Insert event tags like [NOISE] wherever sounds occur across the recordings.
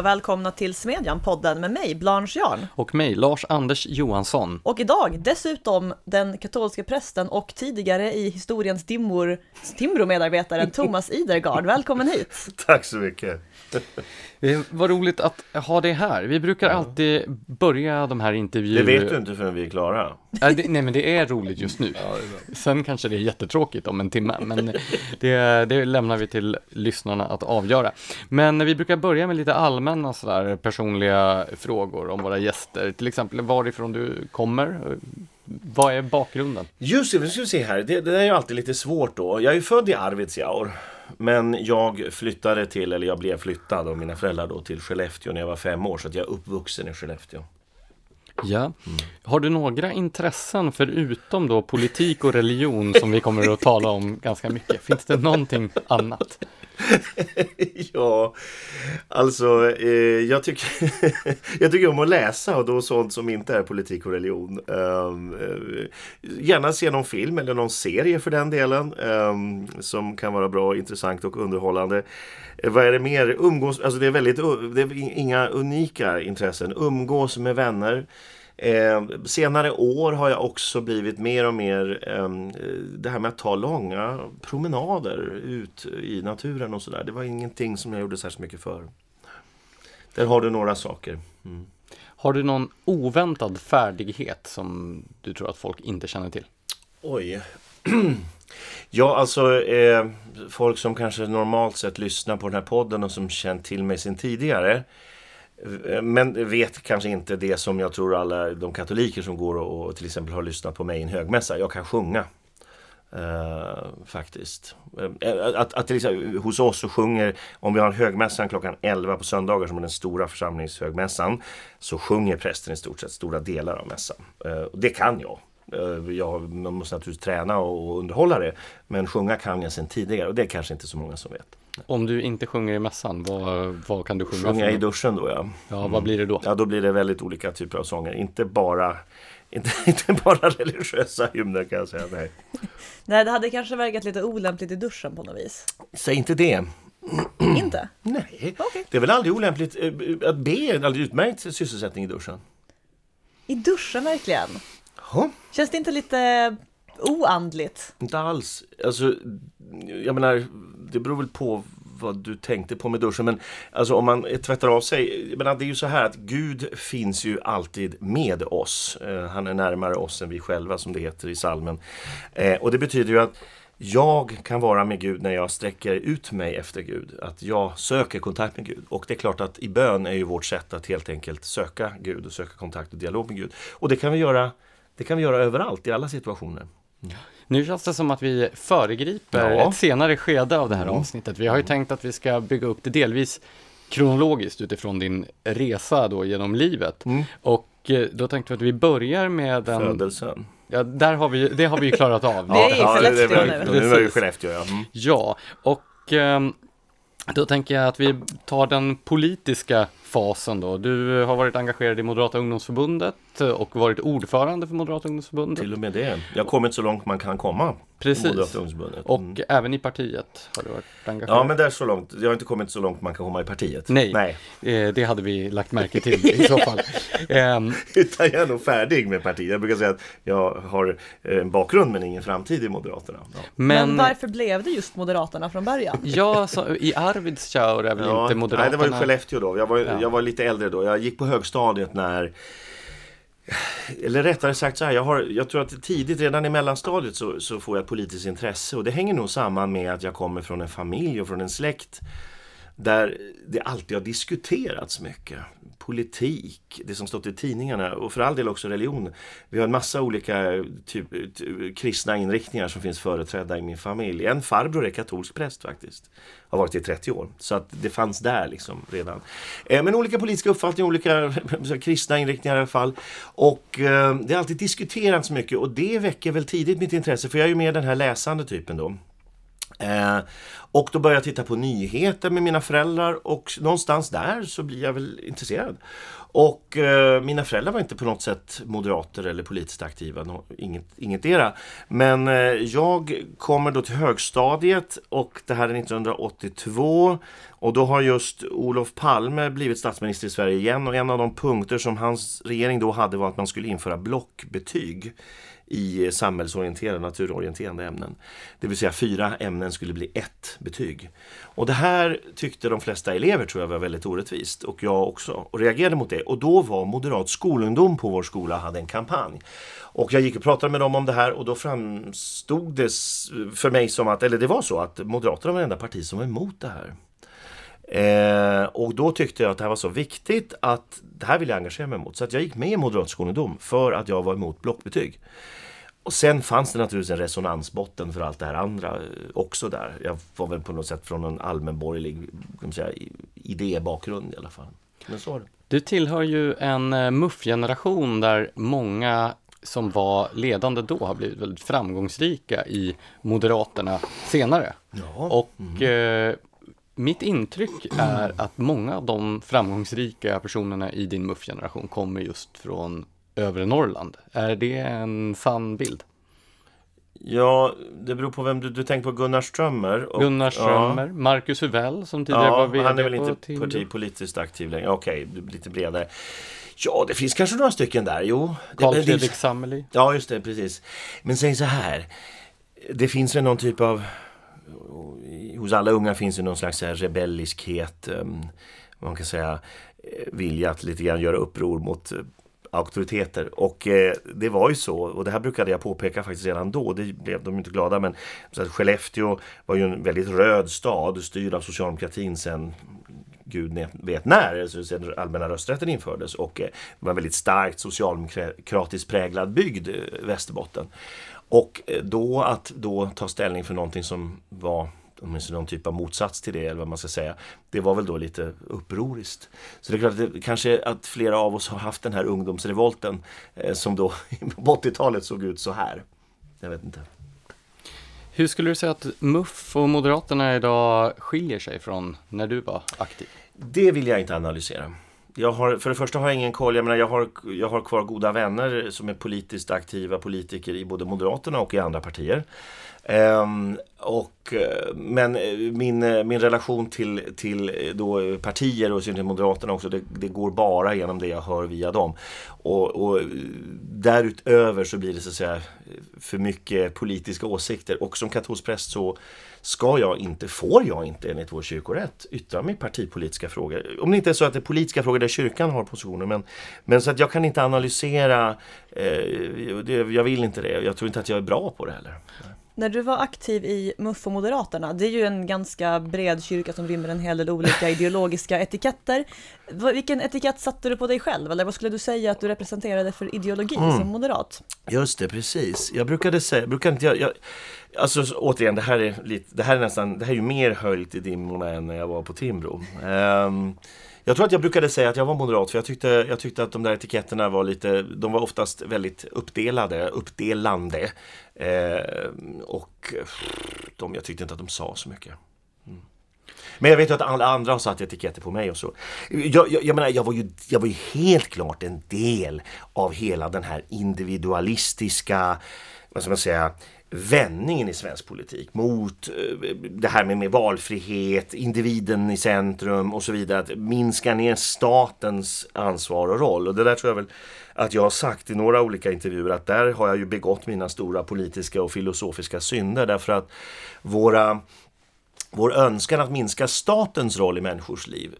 och välkomna till Smedjan-podden med mig, Blanche Jarn. Och mig, Lars-Anders Johansson. Och idag dessutom den katolska prästen och tidigare i historiens dimmor, Timbro-medarbetaren [LAUGHS] Thomas Idergard. Välkommen hit! Tack så mycket! Vad roligt att ha dig här. Vi brukar alltid börja de här intervjuerna. Det vet du inte förrän vi är klara. Nej, det, nej men det är roligt just nu. [LAUGHS] Ja, Sen kanske det är jättetråkigt om en timme, men det, det lämnar vi till lyssnarna att avgöra. Men vi brukar börja med lite allmänna sådär personliga frågor om våra gäster. Till exempel varifrån du kommer. Vad är bakgrunden? Just det, vi ska se här. Det, det där är ju alltid lite svårt då. Jag är ju född i Arvidsjaur. Men jag flyttade till, eller jag blev flyttad av mina föräldrar då till Skellefteå när jag var fem år. Så att jag är uppvuxen i Skellefteå. Ja. Har du några intressen förutom då politik och religion som vi kommer att tala om ganska mycket? Finns det någonting annat? [LAUGHS] ja, alltså eh, jag, tycker, [LAUGHS] jag tycker om att läsa och då sånt som inte är politik och religion. Um, eh, gärna se någon film eller någon serie för den delen um, som kan vara bra, intressant och underhållande. Vad är det mer? Umgås, alltså det är väldigt, det är inga unika intressen. Umgås med vänner. Eh, senare år har jag också blivit mer och mer eh, det här med att ta långa promenader ut i naturen och sådär. Det var ingenting som jag gjorde särskilt mycket för. Där har du några saker. Mm. Har du någon oväntad färdighet som du tror att folk inte känner till? Oj. [CLEARS THROAT] ja, alltså eh, folk som kanske normalt sett lyssnar på den här podden och som känt till mig sedan tidigare eh, men vet kanske inte det som jag tror alla de katoliker som går och, och till exempel har lyssnat på mig i en högmässa. Jag kan sjunga. Uh, faktiskt. Uh, att, att till exempel, hos oss så sjunger, om vi har högmässan klockan 11 på söndagar som är den stora församlingshögmässan, så sjunger prästen i stort sett stora delar av mässan. Uh, det kan jag. Jag man måste naturligtvis träna och underhålla det. Men sjunga kan jag sedan tidigare och det är kanske inte så många som vet. Om du inte sjunger i mässan, vad, vad kan du sjunga? Sjunga i duschen då ja. Ja, vad blir det då? Ja, då blir det väldigt olika typer av sånger. Inte bara, [LAUGHS] inte, inte bara religiösa hymner kan jag säga. Nej. [LAUGHS] Nej, det hade kanske verkat lite olämpligt i duschen på något vis. Säg inte det. [CLEARS THROAT] inte? Nej, okay. det är väl aldrig olämpligt. Eh, att be är en alldeles utmärkt sysselsättning i duschen. I duschen verkligen? Ja. Känns det inte lite oandligt? Inte alls. Alltså, jag menar, det beror väl på vad du tänkte på med duschen. Men alltså om man tvättar av sig. Men det är ju så här att Gud finns ju alltid med oss. Eh, han är närmare oss än vi själva som det heter i salmen. Eh, och det betyder ju att jag kan vara med Gud när jag sträcker ut mig efter Gud. Att jag söker kontakt med Gud. Och det är klart att i bön är ju vårt sätt att helt enkelt söka Gud och söka kontakt och dialog med Gud. Och det kan vi göra, det kan vi göra överallt, i alla situationer. Mm. Nu känns det som att vi föregriper ja. ett senare skede av det här mm. avsnittet. Vi har ju tänkt att vi ska bygga upp det delvis kronologiskt utifrån din resa då genom livet. Mm. Och eh, då tänkte vi att vi börjar med den... Födelsen. Ja, där har vi, det har vi ju klarat av. [LAUGHS] Vi är i Skellefteå nu. Nu är vi Skellefteå, ja. Mm. Ja, och um, då tänker jag att vi tar den politiska fasen då. Du har varit engagerad i Moderata ungdomsförbundet och varit ordförande för Moderata ungdomsförbundet. Till och med det. Jag har kommit så långt man kan komma. Precis. Och mm. även i partiet har du varit engagerad. Ja, men det är så långt. Jag har inte kommit så långt man kan komma i partiet. Nej, Nej. Eh, det hade vi lagt märke till i så fall. um, [LAUGHS] Utan jag är nog färdig med partiet. Jag brukar säga att jag har en bakgrund men ingen framtid i Moderaterna. Ja. Men, men, varför blev det just Moderaterna från början? Ja, så, i Arvidsjaur är väl ja, inte Moderaterna? Nej, det var i Skellefteå då. Jag var, ja jag var lite äldre då. Jag gick på högstadiet när eller rättare sagt så här, jag, har, jag tror att tidigt, redan i mellanstadiet så, så får jag ett politiskt intresse och det hänger nog samman med att jag kommer från en familj och från en släkt där det alltid har diskuterats mycket politik, det som stått i tidningarna och för all del också religion. Vi har en massa olika typ, kristna inriktningar som finns företrädda i min familj. En farbror är katolsk präst faktiskt. Har varit i 30 år. Så att det fanns där liksom redan. Eh, men olika politiska uppfattningar, olika [LAUGHS] kristna inriktningar i alla fall. Och eh, det har alltid diskuterats mycket och det väcker väl tidigt mitt intresse för jag är ju mer den här läsande typen då. Eh, och då började jag titta på nyheter med mina föräldrar och någonstans där så blir jag väl intresserad. Och eh, mina föräldrar var inte på något sätt moderater eller politiskt aktiva, no, inget, ingetdera. Men eh, jag kommer då till högstadiet och det här är 1982 och då har just Olof Palme blivit statsminister i Sverige igen och en av de punkter som hans regering då hade var att man skulle införa blockbetyg i samhällsorienterade, naturorienterande ämnen. Det vill säga fyra ämnen skulle bli ett betyg. Och det här tyckte de flesta elever tror jag var väldigt orättvist och jag också och reagerade mot det. Och då var Moderat skolungdom på vår skola hade en kampanj. Och jag gick och pratade med dem om det här och då framstod det för mig som att, eller det var så att Moderaterna var det enda parti som var emot det här. Eh, och då tyckte jag att det här var så viktigt att det här vill jag engagera mig mot. Så att jag gick med i Moderat skolungdom för att jag var emot blockbetyg. Och sen fanns det naturligtvis en resonansbotten för allt det här andra eh, också där. Jag var väl på något sätt från en allmänborgerlig säga, idébakgrund i alla fall. Men så var det. Du tillhör ju en eh, MUF-generation där många som var ledande då har blivit väldigt framgångsrika i Moderaterna senare. Ja. Och mm. eh, mitt intryck är att många av de framgångsrika personerna i din MUF-generation kommer just från övre Norrland. Är det en sann bild? Ja, det beror på vem du, du tänker på Gunnar Strömmer. Och, Gunnar Strömmer, ja. Marcus Huvell som tidigare ja, var VD han är väl inte partipolitiskt aktiv längre. Okej, okay, lite bredare. Ja, det finns kanske några stycken där, jo. Carl Fredrik Sammeli. Ja, just det, precis. Men säg så här. Det finns väl någon typ av... Hos alla unga finns det någon slags rebelliskhet. Um, man kan säga eh, vilja att lite grann göra uppror mot eh, auktoriteter. Och eh, det var ju så, och det här brukade jag påpeka faktiskt redan då, det blev de inte glada men så att Skellefteå var ju en väldigt röd stad, styrd av socialdemokratin sen Gud vet när, alltså sen allmänna rösträtten infördes och eh, det var en väldigt starkt socialdemokratiskt präglad bygd, eh, Västerbotten. Och eh, då att då ta ställning för någonting som var åtminstone någon typ av motsats till det eller vad man ska säga. Det var väl då lite upproriskt. Så det är klart att det, kanske att flera av oss har haft den här ungdomsrevolten eh, som då [LAUGHS] på 80-talet såg ut så här. Jag vet inte. Hur skulle du säga att MUF och Moderaterna idag skiljer sig från när du var aktiv? Det vill jag inte analysera. Jag har, för det första har jag ingen koll. Jag, menar, jag, har, jag har kvar goda vänner som är politiskt aktiva politiker i både Moderaterna och i andra partier. Ehm, och, men eh, min, eh, min relation till, till eh, då partier och synnerhet Moderaterna också, det, det, går bara genom det jag hör via dem. Och, och därutöver så blir det så att säga för mycket politiska åsikter och som katolsk präst så ska jag inte, får jag inte enligt vår kyrkorätt yttra mig i partipolitiska frågor. Om det inte är så att det är politiska frågor där kyrkan har positioner. Men, men så att jag kan inte analysera, eh, det, jag vill inte det. Jag tror inte att jag är bra på det heller. När du var aktiv i MUF och Moderaterna, det är ju en ganska bred kyrka som rymmer en hel del olika [LAUGHS] ideologiska etiketter. Vilken etikett satte du på dig själv? Eller vad skulle du säga att du representerade för ideologi mm. som moderat? Just det, precis. Jag brukade säga, brukar inte jag, jag Alltså återigen, det här är, lite, det här är nästan, det här är ju mer höljt i dimmorna än när jag var på Timbro. Um, jag tror att jag brukade säga att jag var moderat för jag tyckte, jag tyckte att de där etiketterna var lite, de var oftast väldigt uppdelade, uppdelande. Eh, och de, jag tyckte inte att de sa så mycket. Mm. Men jag vet att alla andra har satt etiketter på mig och så. Jag, jag, jag menar, jag var, ju, jag var ju helt klart en del av hela den här individualistiska, vad ska man säga, vändningen i svensk politik mot eh, det här med, med valfrihet, individen i centrum och så vidare. Att minska ner statens ansvar och roll. Och det där tror jag väl att jag har sagt i några olika intervjuer att där har jag ju begått mina stora politiska och filosofiska synder därför att våra, vår önskan att minska statens roll i människors liv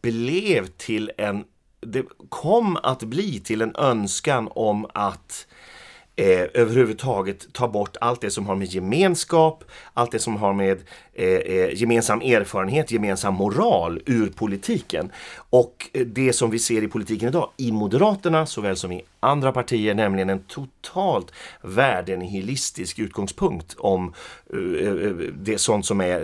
blev till en det kom att bli till en önskan om att eh, överhuvudtaget ta bort allt det som har med gemenskap, allt det som har med Eh, eh, gemensam erfarenhet, gemensam moral ur politiken. Och eh, det som vi ser i politiken idag, i Moderaterna såväl som i andra partier, nämligen en totalt värdenihilistisk utgångspunkt om eh, eh, det sånt som är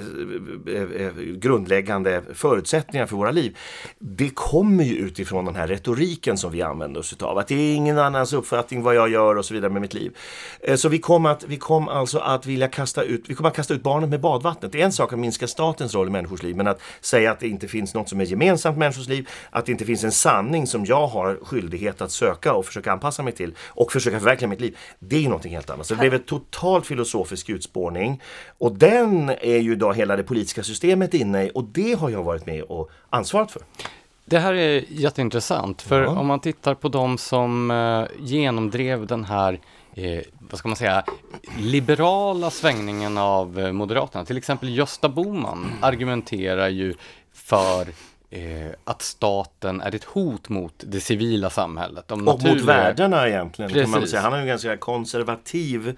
eh, grundläggande förutsättningar för våra liv. Det kommer ju utifrån den här retoriken som vi använder oss av. Att det är ingen annans uppfattning vad jag gör och så vidare. med mitt liv. Eh, så vi kom, att, vi kom alltså att vilja kasta ut, vi kom att kasta ut barnet med badvattnet. Det är en sak att minska statens roll i människors liv, men att säga att det inte finns något som är gemensamt i människors liv, att det inte finns en sanning som jag har skyldighet att söka och försöka anpassa mig till och försöka förverkliga mitt liv. Det är någonting helt annat. Så det blev en totalt filosofisk utspårning och den är ju då hela det politiska systemet inne i och det har jag varit med och ansvarat för. Det här är jätteintressant, för ja. om man tittar på de som eh, genomdrev den här eh, vad ska man säga, liberala svängningen av eh, Moderaterna. Till exempel Gösta Boman argumenterar ju för eh, att staten är ett hot mot det civila samhället. och naturliga... mot värdena egentligen. Kan man säga. Han har en ganska konservativ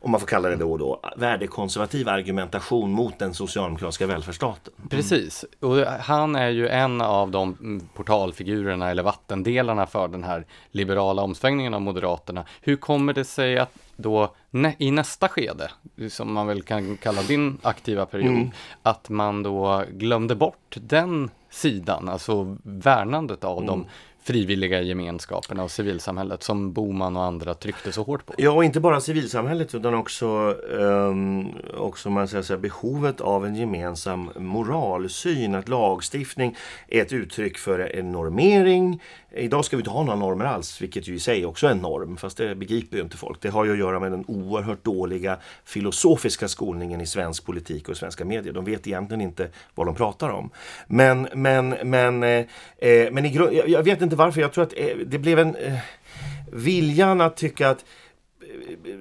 om man får kalla det då och då, värdekonservativ argumentation mot den socialdemokratiska välfärdsstaten. Mm. Precis, och han är ju en av de portalfigurerna eller vattendelarna för den här liberala omsvängningen av Moderaterna. Hur kommer det sig att då i nästa skede, som man väl kan kalla din aktiva period, mm. att man då glömde bort den sidan, alltså värnandet av mm. de frivilliga gemenskaperna och civilsamhället som Boman och andra tryckte så hårt på. Ja, och inte bara civilsamhället utan också, um, också man säger så här, behovet av en gemensam moralsyn. Att lagstiftning är ett uttryck för en normering, Idag ska vi inte ha några normer alls, vilket ju i sig också är en norm, fast det begriper ju inte folk. Det har ju att göra med den oerhört dåliga filosofiska skolningen i svensk politik och svenska medier. De vet egentligen inte vad de pratar om. Men, men, men, eh, eh men i grund, jag, jag, vet inte varför, jag tror att eh, det blev en eh, viljan att tycka att eh,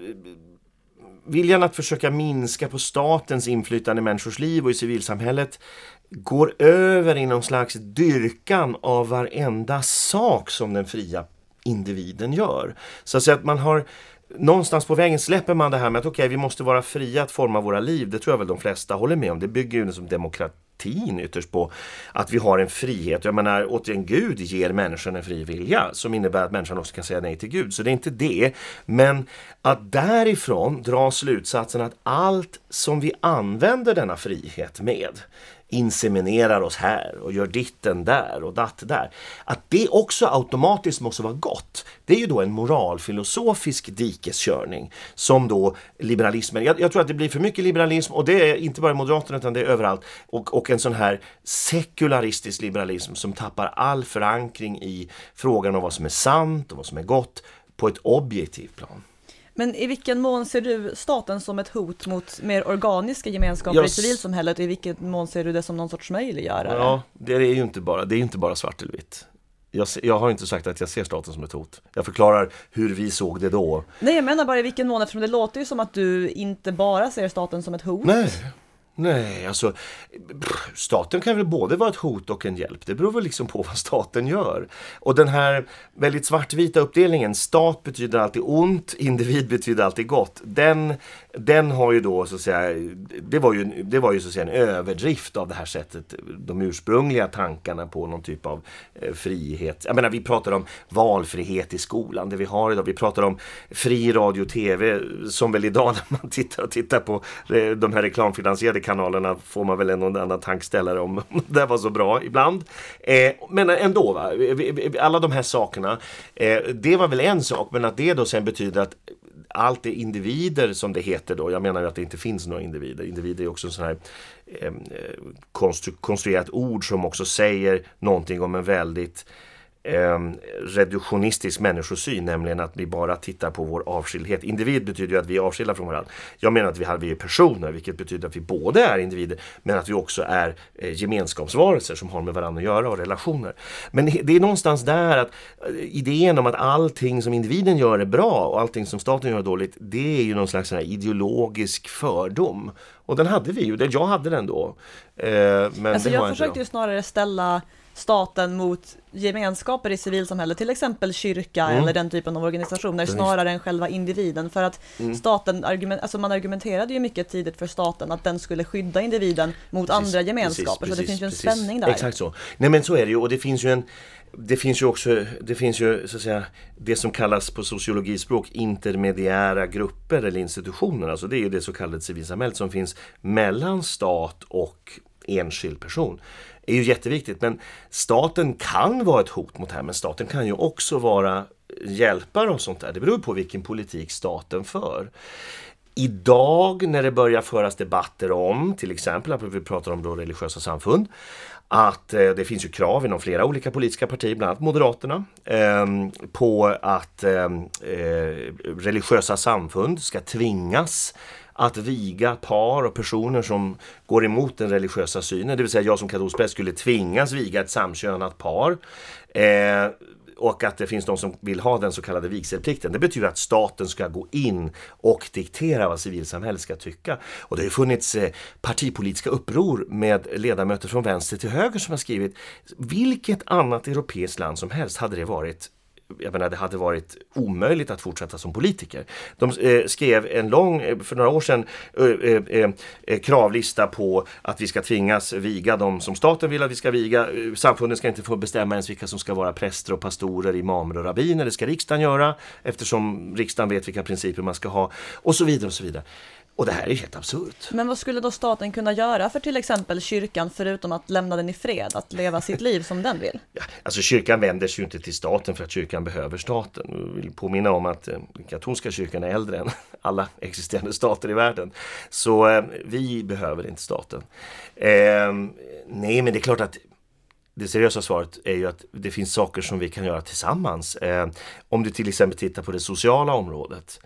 viljan att försöka minska på statens inflytande i människors liv och i civilsamhället går över i någon slags dyrkan av varenda sak som den fria individen gör. Så att, att man har Någonstans på vägen släpper man det här med att okej, okay, vi måste vara fria att forma våra liv. Det tror jag väl de flesta håller med om. Det bygger ju liksom demokratin ytterst på att vi har en frihet. Jag menar, återigen, Gud ger människan en fri vilja som innebär att människan också kan säga nej till Gud. Så det är inte det. Men att därifrån dra slutsatsen att allt som vi använder denna frihet med inseminerar oss här och gör ditten där och datt där. Att det också automatiskt måste vara gott. Det är ju då en moralfilosofisk dikeskörning som då liberalismen, jag, jag, tror att det blir för mycket liberalism och det är inte bara Moderaterna utan det är överallt och, och en sån här sekularistisk liberalism som tappar all förankring i frågan om vad som är sant och vad som är gott på ett objektivt plan. Men i vilken mån ser du staten som ett hot mot mer organiska gemenskaper i civilsamhället och i vilken mån ser du det som någon sorts möjliggörare? Ja, det är ju inte bara, det är inte bara svart eller vitt. Jag, jag, har inte sagt att jag ser staten som ett hot. Jag förklarar hur vi såg det då. Nej, jag menar bara i vilken mån, eftersom det låter ju som att du inte bara ser staten som ett hot. Nej, Nej, alltså staten kan väl både vara ett hot och en hjälp. Det beror väl liksom på vad staten gör. Och den här väldigt svartvita uppdelningen, stat betyder alltid ont, individ betyder alltid gott. Den, den har ju då så att säga, det var ju, det var ju så att säga en överdrift av det här sättet, de ursprungliga tankarna på någon typ av eh, frihet. Jag menar, vi pratar om valfrihet i skolan, det vi har idag. Vi pratar om fri radio och tv, som väl idag [LAUGHS] när man tittar och tittar på de här reklamfinansierade kanalerna får man väl en och annan tankställare [LAUGHS] om det var så bra ibland. Eh, men ändå, va? alla de här sakerna, eh, det var väl en sak, men att det då sen betyder att allt är individer som det heter då. Jag menar ju att det inte finns några individer. Individer är också en sån här eh, eh konstru konstruerat ord som också säger någonting om en väldigt eh, reduktionistisk människosyn, nämligen att vi bara tittar på vår avskildhet. Individ betyder ju att vi är avskilda från varandra. Jag menar att vi, vi är personer, vilket betyder att vi både är individer, men att vi också är eh, gemenskapsvarelser som har med varandra att göra och relationer. Men det är någonstans där att eh, idén om att allting som individen gör är bra och allting som staten gör är dåligt, det är ju någon slags ideologisk fördom. Och den hade vi ju, jag hade den då. Eh, men alltså jag försökte ju snarare ställa staten mot gemenskaper i civilsamhället, till exempel kyrka mm. eller den typen av organisationer, snarare än själva individen. För att mm. staten, argument, alltså man argumenterade ju mycket tidigt för staten att den skulle skydda individen mot precis, andra gemenskaper, precis, så det finns ju en precis. spänning där. Exakt så. Nej men så är det ju och det finns ju en det finns ju också, det finns ju så att säga det som kallas på sociologispråk intermediära grupper eller institutioner. Alltså det är ju det så kallade civilsamhället som finns mellan stat och enskild person är ju jätteviktigt. Men staten kan vara ett hot mot det här, men staten kan ju också vara hjälpare och sånt där. Det beror på vilken politik staten för. Idag när det börjar föras debatter om, till exempel att vi pratar om då religiösa samfund, att eh, det finns ju krav inom flera olika politiska partier, bland annat Moderaterna, eh, på att ehm, eh, religiösa samfund ska tvingas att viga par och personer som går emot den religiösa synen. Det vill säga jag som katolsk präst skulle tvingas viga ett samkönat par. Eh, och att det finns de som vill ha den så kallade vigselplikten. Det betyder att staten ska gå in och diktera vad civilsamhället ska tycka. Och det har funnits eh, partipolitiska uppror med ledamöter från vänster till höger som har skrivit vilket annat europeiskt land som helst hade det varit jag menar, det hade varit omöjligt att fortsätta som politiker. De eh, skrev en lång, eh, för några år sedan, eh eh, eh, eh, kravlista på att vi ska tvingas viga de som staten vill att vi ska viga. Samfunden ska inte få bestämma ens vilka som ska vara präster och pastorer, imamer och rabbiner. Det ska riksdagen göra eftersom riksdagen vet vilka principer man ska ha och så vidare och så vidare. Och det här är helt absurt. Men vad skulle då staten kunna göra för till exempel kyrkan förutom att lämna den i fred, att leva sitt liv som den vill? Ja, alltså kyrkan vänder sig ju inte till staten för att kyrkan behöver staten. Jag vill påminna om att eh, katolska kyrkan är äldre än [LAUGHS] alla existerande stater i världen. Så eh, vi behöver inte staten. Eh, nej, men det är klart att det seriösa svaret är ju att det finns saker som vi kan göra tillsammans. Eh, om du till exempel tittar på det sociala området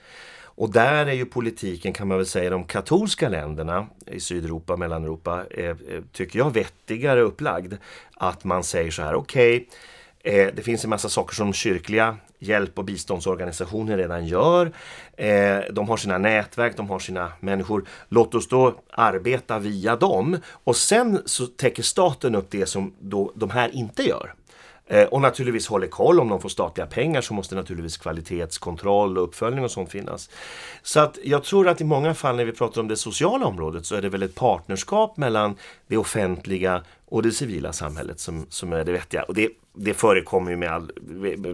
och där är ju politiken kan man väl säga de katolska länderna i Sydeuropa, Mellaneuropa, eh, eh, tycker jag vettigare upplagd. Att man säger så här, okej, okay, eh, det finns en massa saker som kyrkliga hjälp och biståndsorganisationer redan gör. Eh, de har sina nätverk, de har sina människor. Låt oss då arbeta via dem och sen så täcker staten upp det som då de här inte gör. Eh, och naturligtvis håller koll om de får statliga pengar så måste naturligtvis kvalitetskontroll och uppföljning och sånt finnas. Så att jag tror att i många fall när vi pratar om det sociala området så är det väl ett partnerskap mellan det offentliga och det civila samhället som, som är det vettiga. Och det, det förekommer ju med all,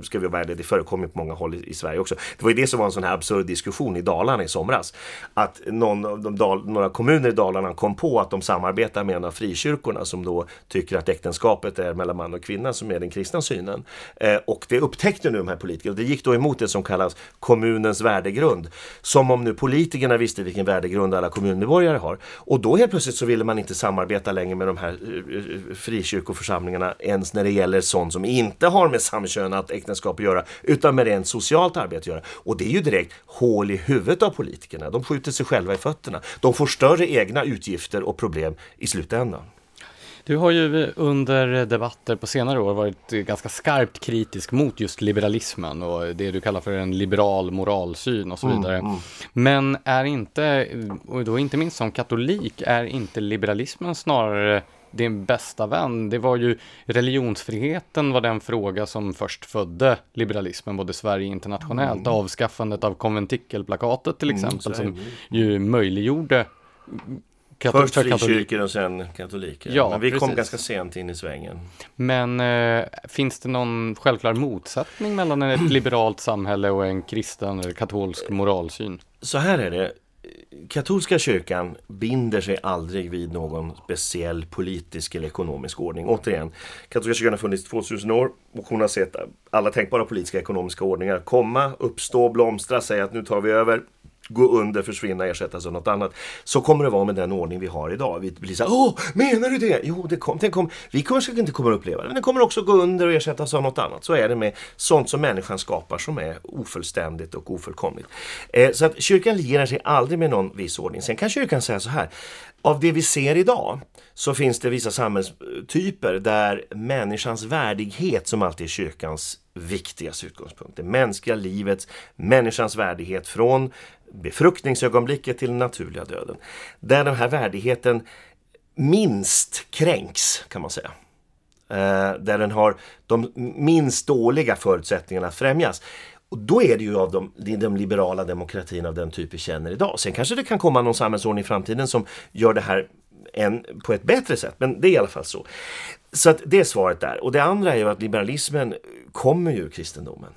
ska vi vara ärliga, det förekommer på många håll i, i, Sverige också. Det var ju det som var en sån här absurd diskussion i Dalarna i somras. Att någon av de Dal, några kommuner i Dalarna kom på att de samarbetar med en av frikyrkorna som då tycker att äktenskapet är mellan man och kvinna som är den kristna synen. Eh, och det upptäckte nu de här politikerna. Det gick då emot det som kallas kommunens värdegrund. Som om nu politikerna visste vilken värdegrund alla kommunmedborgare har. Och då helt plötsligt så ville man inte samarbeta längre med de här eh, frikyrkoförsamlingarna ens när det gäller sånt som inte har med samkönat äktenskap att göra utan med rent socialt arbete att göra. Och det är ju direkt hål i huvudet av politikerna. De skjuter sig själva i fötterna. De får större egna utgifter och problem i slutändan. Du har ju under debatter på senare år varit ganska skarpt kritisk mot just liberalismen och det du kallar för en liberal moralsyn och så mm, vidare. Mm, mm. Men är inte, och då inte minst som katolik, är inte liberalismen snarare din bästa vän. Det var ju religionsfriheten var den fråga som först födde liberalismen, både Sverige och internationellt. Mm. Avskaffandet av konventikelplakatet till mm, exempel, mm, som ju möjliggjorde Först frikyrkor och sen katoliker. Ja, Men vi precis. kom ganska sent in i svängen. Men eh, finns det någon självklar motsättning mellan ett [CLEARS THROAT] liberalt samhälle och en kristen eller katolsk moralsyn? Så här är det katolska kyrkan binder sig aldrig vid någon speciell politisk eller ekonomisk ordning. Återigen, katolska kyrkan har funnits 2000 år och hon har sett alla tänkbara politiska och ekonomiska ordningar komma, uppstå, blomstra, säga att nu tar vi över gå under, försvinna, ersättas av något annat. Så kommer det vara med den ordning vi har idag. Vi blir så här, åh, menar du det? Jo, det kom, det kom. vi kanske inte kommer att uppleva det, men det kommer också gå under och ersättas av något annat. Så är det med sånt som människan skapar som är ofullständigt och ofullkomligt. Eh, så att kyrkan lierar sig aldrig med någon viss ordning. Sen kan kyrkan säga så här, av det vi ser idag så finns det vissa samhällstyper där människans värdighet som alltid är kyrkans viktigaste utgångspunkt. Det mänskliga livets, människans värdighet från befruktningsögonblicket till den naturliga döden. Där den här värdigheten minst kränks kan man säga. Eh, där den har de minst dåliga förutsättningarna att främjas. Och då är det ju av de, de liberala demokratierna av den typ vi känner idag. Sen kanske det kan komma någon samhällsordning i framtiden som gör det här en, på ett bättre sätt, men det är i alla fall så. Så att det är svaret där. Och det andra är ju att liberalismen kommer ju ur kristendomen.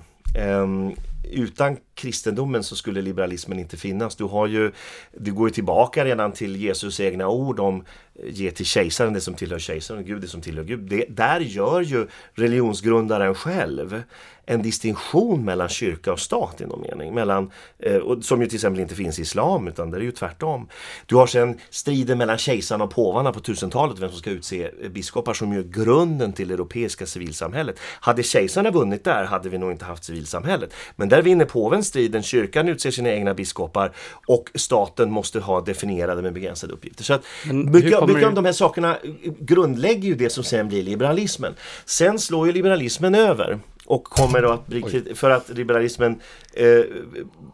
Um, utan kristendomen så skulle liberalismen inte finnas. Du har ju, du går ju tillbaka redan till Jesus egna ord om eh, ge till kejsaren det som tillhör kejsaren och Gud det som tillhör Gud. Det, där gör ju religionsgrundaren själv en distinktion mellan kyrka och stat i någon mening. Mellan, eh, som ju till exempel inte finns i islam utan det är ju tvärtom. Du har sen striden mellan kejsaren och påvarna på 1000-talet vem som ska utse eh, biskopar som ju grunden till det europeiska civilsamhället. Hade kejsarna vunnit där hade vi nog inte haft civilsamhället. Men där vinner påven striden, kyrkan utser sina egna biskopar och staten måste ha definierade med begränsade uppgifter. Så att mycket, mycket av de här sakerna grundlägger ju det som sen blir liberalismen. Sen slår ju liberalismen över och kommer att bli, för att liberalismen eh,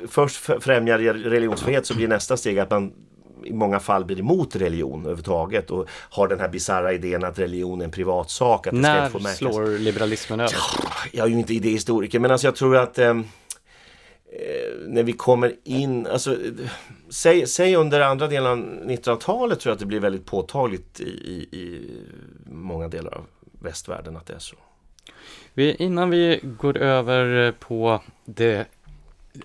först främjar religionsfrihet så blir nästa steg att man i många fall blir emot religion överhuvudtaget och har den här bisarra idén att religion är en privatsak. Att När det ska slår liberalismen över? Ja, jag är ju inte idéhistoriker men alltså jag tror att eh, Eh, när vi kommer in, alltså säg, säg under andra delen av 1900-talet tror jag att det blir väldigt påtagligt i, i, i många delar av västvärlden att det är så. Vi, innan vi går över eh, på det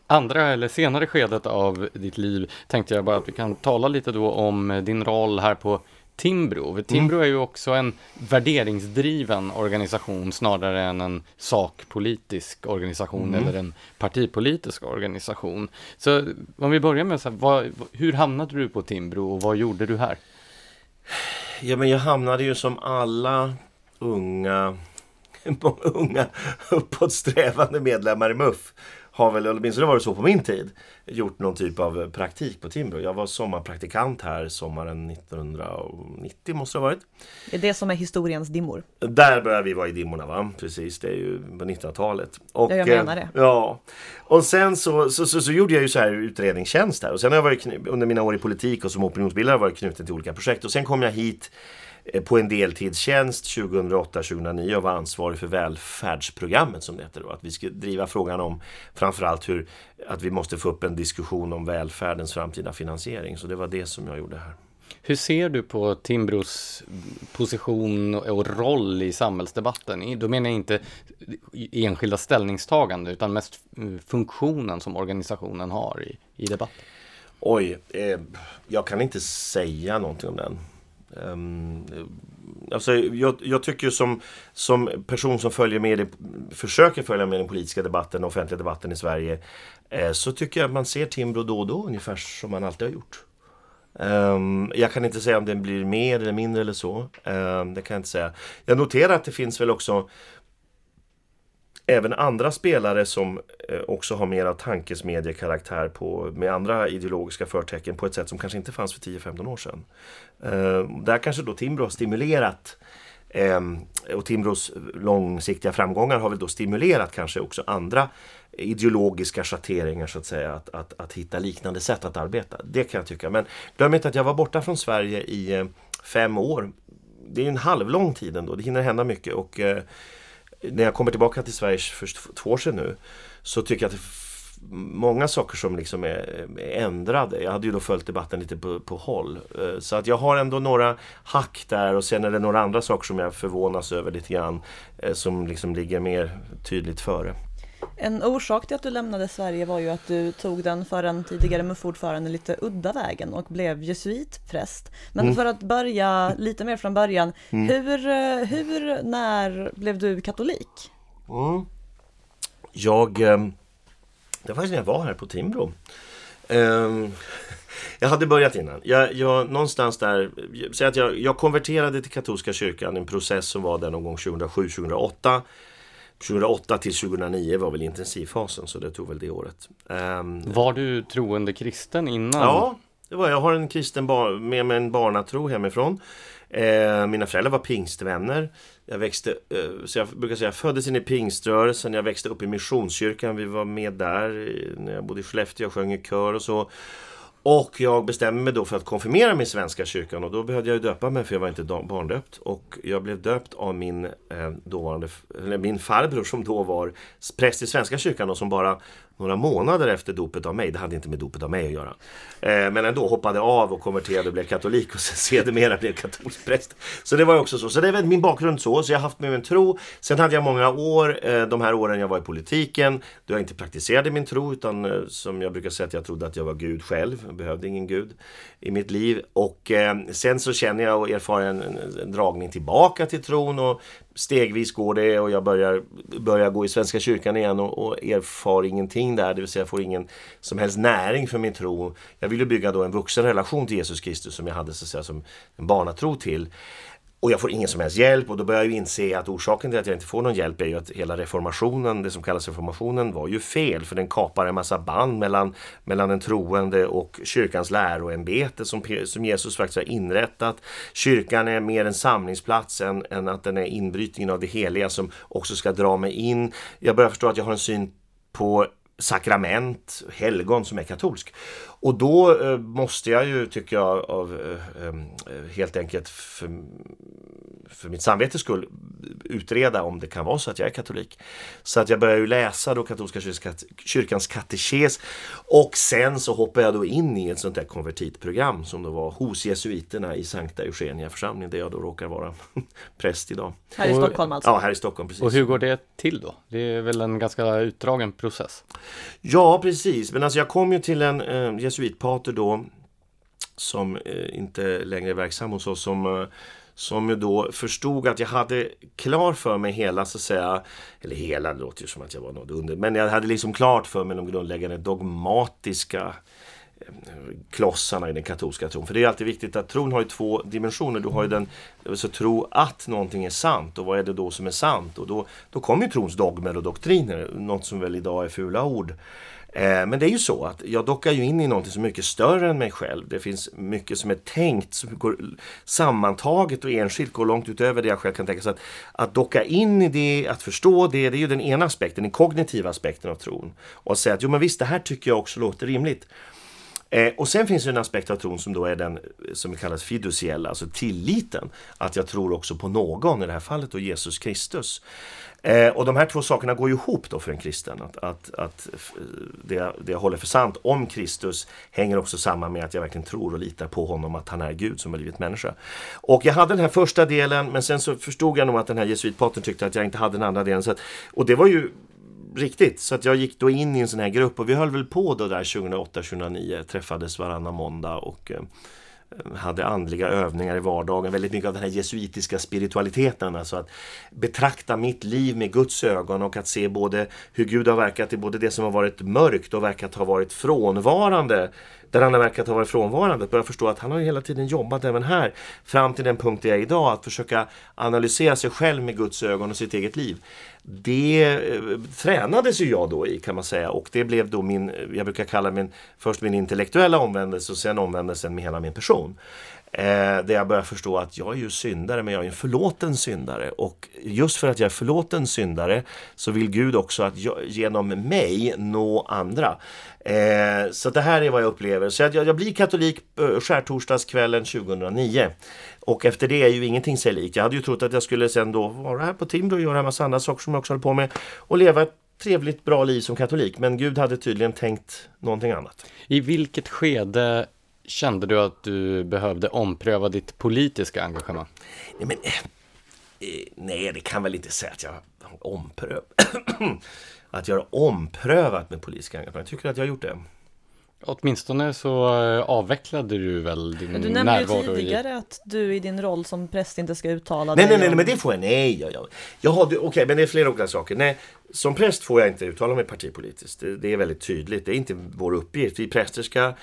andra eller senare skedet av ditt liv tänkte jag bara att vi kan tala lite då om eh, din roll här på Timbro. Timbro mm. är ju också en värderingsdriven organisation snarare än en sakpolitisk organisation mm. eller en partipolitisk organisation. Så om vi börjar med så här, vad, hur hamnade du på Timbro och vad gjorde du här? Ja, men jag hamnade ju som alla unga [LAUGHS] unga uppåtsträvande medlemmar i MUF har väl, åtminstone var det så på min tid, gjort någon typ av praktik på Timbro. Jag var sommarpraktikant här sommaren 1990 måste det ha varit. Det är det som är historiens dimmor. Där börjar vi vara i dimmorna va? Precis, det är ju på 1900-talet. Och, ja, jag menar det. Eh, ja. Och sen så, så, så, så, gjorde jag ju så här utredningstjänst här och sen har jag varit under mina år i politik och som opinionsbildare varit knuten till olika projekt och sen kom jag hit på en deltidstjänst 2008-2009 och var ansvarig för välfärdsprogrammet som det heter då. Att vi ska driva frågan om framförallt hur att vi måste få upp en diskussion om välfärdens framtida finansiering. Så det var det som jag gjorde här. Hur ser du på Timbros position och roll i samhällsdebatten? Då menar jag inte enskilda ställningstagande utan mest funktionen som organisationen har i, i debatten. Oj, eh, jag kan inte säga någonting om den. Um, alltså jag, jag, tycker som, som person som följer med, försöker följa med den politiska debatten, den offentliga debatten i Sverige, eh, så tycker jag att man ser Timbro då och då ungefär som man alltid har gjort. Um, jag kan inte säga om den blir mer eller mindre eller så. Um, det kan jag inte säga. Jag noterar att det finns väl också även andra spelare som eh, också har mer av tankesmediekaraktär på, med andra ideologiska förtecken på ett sätt som kanske inte fanns för 10-15 år sedan. Eh, där kanske då Timbro har stimulerat ehm, och Timbros långsiktiga framgångar har väl då stimulerat kanske också andra ideologiska schatteringar så att säga, att, att, att hitta liknande sätt att arbeta. Det kan jag tycka. Men glöm inte att jag var borta från Sverige i eh, fem år. Det är en halvlång tid ändå, det hinner hända mycket och när jag kommer tillbaka till Sverige för två år sedan nu så tycker jag att det är många saker som liksom är, ändrade. Jag hade ju då följt debatten lite på, på håll. Eh, så att jag har ändå några hack där och sen är det några andra saker som jag förvånas över lite grann eh, som liksom ligger mer tydligt före. En orsak till att du lämnade Sverige var ju att du tog den för en tidigare MUF-ordförande lite udda vägen och blev jesuitpräst. Men mm. för att börja lite mer från början, mm. hur, eh, hur, när blev du katolik? Mm. Jag, eh, det var faktiskt när jag var här på Timbro. Um, [LAUGHS] jag hade börjat innan. Jag, jag, någonstans där, säg att jag, jag konverterade till katolska kyrkan, en process som var där någon gång 2007-2008. 2008 till 2009 var väl intensivfasen så det tog väl det året. Um, var du troende kristen innan? Ja, det var jag. har en kristen bar, med mig en barnatro hemifrån. Eh, mina föräldrar var pingstvänner. Jag växte, eh, så jag brukar säga, jag föddes in i pingströrelsen. Jag växte upp i Missionskyrkan. Vi var med där när jag bodde i Skellefteå. Jag sjöng i kör och så. Och jag bestämde mig då för att konfirmera mig i Svenska kyrkan och då behövde jag döpa mig för jag var inte barndöpt. Och jag blev döpt av min, eh, dåvarande, eller min farbror som då var präst i Svenska kyrkan och som bara några månader efter dopet av mig, det hade inte med dopet av mig att göra. Eh, men ändå hoppade av och konverterade och blev katolik och sen [LAUGHS] sedermera blev katolsk präst. Så det var också så. Så det är väl min bakgrund så. Så jag har haft med min tro. Sen hade jag många år, eh, de här åren jag var i politiken, då jag inte praktiserade min tro utan eh, som jag brukar säga att jag trodde att jag var Gud själv. Jag behövde ingen Gud i mitt liv. Och eh, sen så känner jag och erfar en, en, en dragning tillbaka till tron och stegvis går det och jag börjar, börjar gå i Svenska kyrkan igen och, och erfar ingenting där, det vill säga jag får ingen som helst näring för min tro. Jag ville bygga då en vuxen relation till Jesus Kristus som jag hade så att säga, som en barnatro till. Och jag får ingen som helst hjälp och då börjar jag inse att orsaken till att jag inte får någon hjälp är ju att hela reformationen, det som kallas reformationen, var ju fel. För den kapar en massa band mellan, mellan den troende och kyrkans läroämbete som, som Jesus faktiskt har inrättat. Kyrkan är mer en samlingsplats än, än att den är inbrytningen av det heliga som också ska dra mig in. Jag börjar förstå att jag har en syn på sakrament, helgon som är katolsk. Och då eh, måste jag ju, tycker jag, av, eh, eh, helt enkelt för, för mitt samvetes skull utreda om det kan vara så att jag är katolik. Så att jag börjar ju läsa då katolska kyrkans katekes och sen så hoppar jag då in i ett sånt där konvertitprogram som då var hos jesuiterna i Sankta Eugenia församling där jag då råkar vara [LAUGHS] präst idag. Här i Stockholm alltså? Ja, här i Stockholm. Precis. Och hur går det till då? Det är väl en ganska utdragen process? Ja, precis. Men alltså jag kom ju till en eh, jesuitpater då som eh, inte längre är verksam hos oss som eh, som ju då förstod att jag hade klar för mig hela, så att säga, eller hela, det låter ju som att jag var något under, men jag hade liksom klart för mig de grundläggande dogmatiska eh, klossarna i den katolska tron. För det är alltid viktigt att tron har ju två dimensioner. Du har ju den, alltså tro att någonting är sant och vad är det då som är sant? Och då, då kommer ju trons dogmer och doktriner, något som väl idag är fula ord. Eh, men det är ju så att jag dockar ju in i något som är mycket större än mig själv. Det finns mycket som är tänkt, som går sammantaget och enskilt går långt utöver det jag själv kan tänka. Så att, att docka in i det, att förstå det, det är ju den ena aspekten, den kognitiva aspekten av tron. Och säga att jo men visst, det här tycker jag också låter rimligt. Eh, och sen finns det en aspekt av tron som då är den som kallas fiduciella, alltså tilliten. Att jag tror också på någon, i det här fallet då Jesus Kristus. Eh, och de här två sakerna går ju ihop då för en kristen. Att, att, att eh, det, det jag håller för sant om Kristus hänger också samman med att jag verkligen tror och litar på honom, att han är Gud som har blivit människa. Och jag hade den här första delen men sen så förstod jag nog att den här jesuitpatern tyckte att jag inte hade den andra delen. Så att, och det var ju riktigt. Så att jag gick då in i en sån här grupp och vi höll väl på då där 2008-2009, träffades varannan måndag och eh, hade andliga övningar i vardagen. Väldigt mycket av den här jesuitiska spiritualiteten. Alltså att betrakta mitt liv med Guds ögon och att se både hur Gud har verkat i både det som har varit mörkt och verkat ha varit frånvarande där han har verkat ha varit frånvarande. börjar förstå att han har hela tiden jobbat även här fram till den punkt där jag är idag. Att försöka analysera sig själv med Guds ögon och sitt eget liv. Det eh, tränades ju jag då i kan man säga och det blev då min, eh, jag brukar kalla min, först min intellektuella omvändelse och sen omvändelsen med hela min person. Eh, där jag börjar förstå att jag är ju syndare men jag är en förlåten syndare och just för att jag är förlåten syndare så vill Gud också att jag, genom mig nå andra. Eh, så det här är vad jag upplever. Så jag, jag blir katolik eh, skärtorsdagskvällen 2009. Och efter det är ju ingenting sig likt. Jag hade ju trott att jag skulle sen då vara här på Timbro och göra en massa andra saker som jag också håller på med. Och leva ett trevligt, bra liv som katolik. Men Gud hade tydligen tänkt någonting annat. I vilket skede kände du att du behövde ompröva ditt politiska engagemang? Nej, men, eh, nej det kan väl inte säga att jag omprövat. [CLEARS THROAT] att jag har omprövat med politiska engagemang. Jag tycker att jag har gjort det. Åtminstone så eh, avvecklade du väl din närvaro? Du nämnde ju tidigare i... att du i din roll som präst inte ska uttala nej, dig Nej, nej, nej, men det får jag. Nej, jag, jag, jag har, okej, okay, men det är flera olika saker. Nej, som präst får jag inte uttala mig partipolitiskt. Det, det är väldigt tydligt. Det är inte vår uppgift. Vi präster ska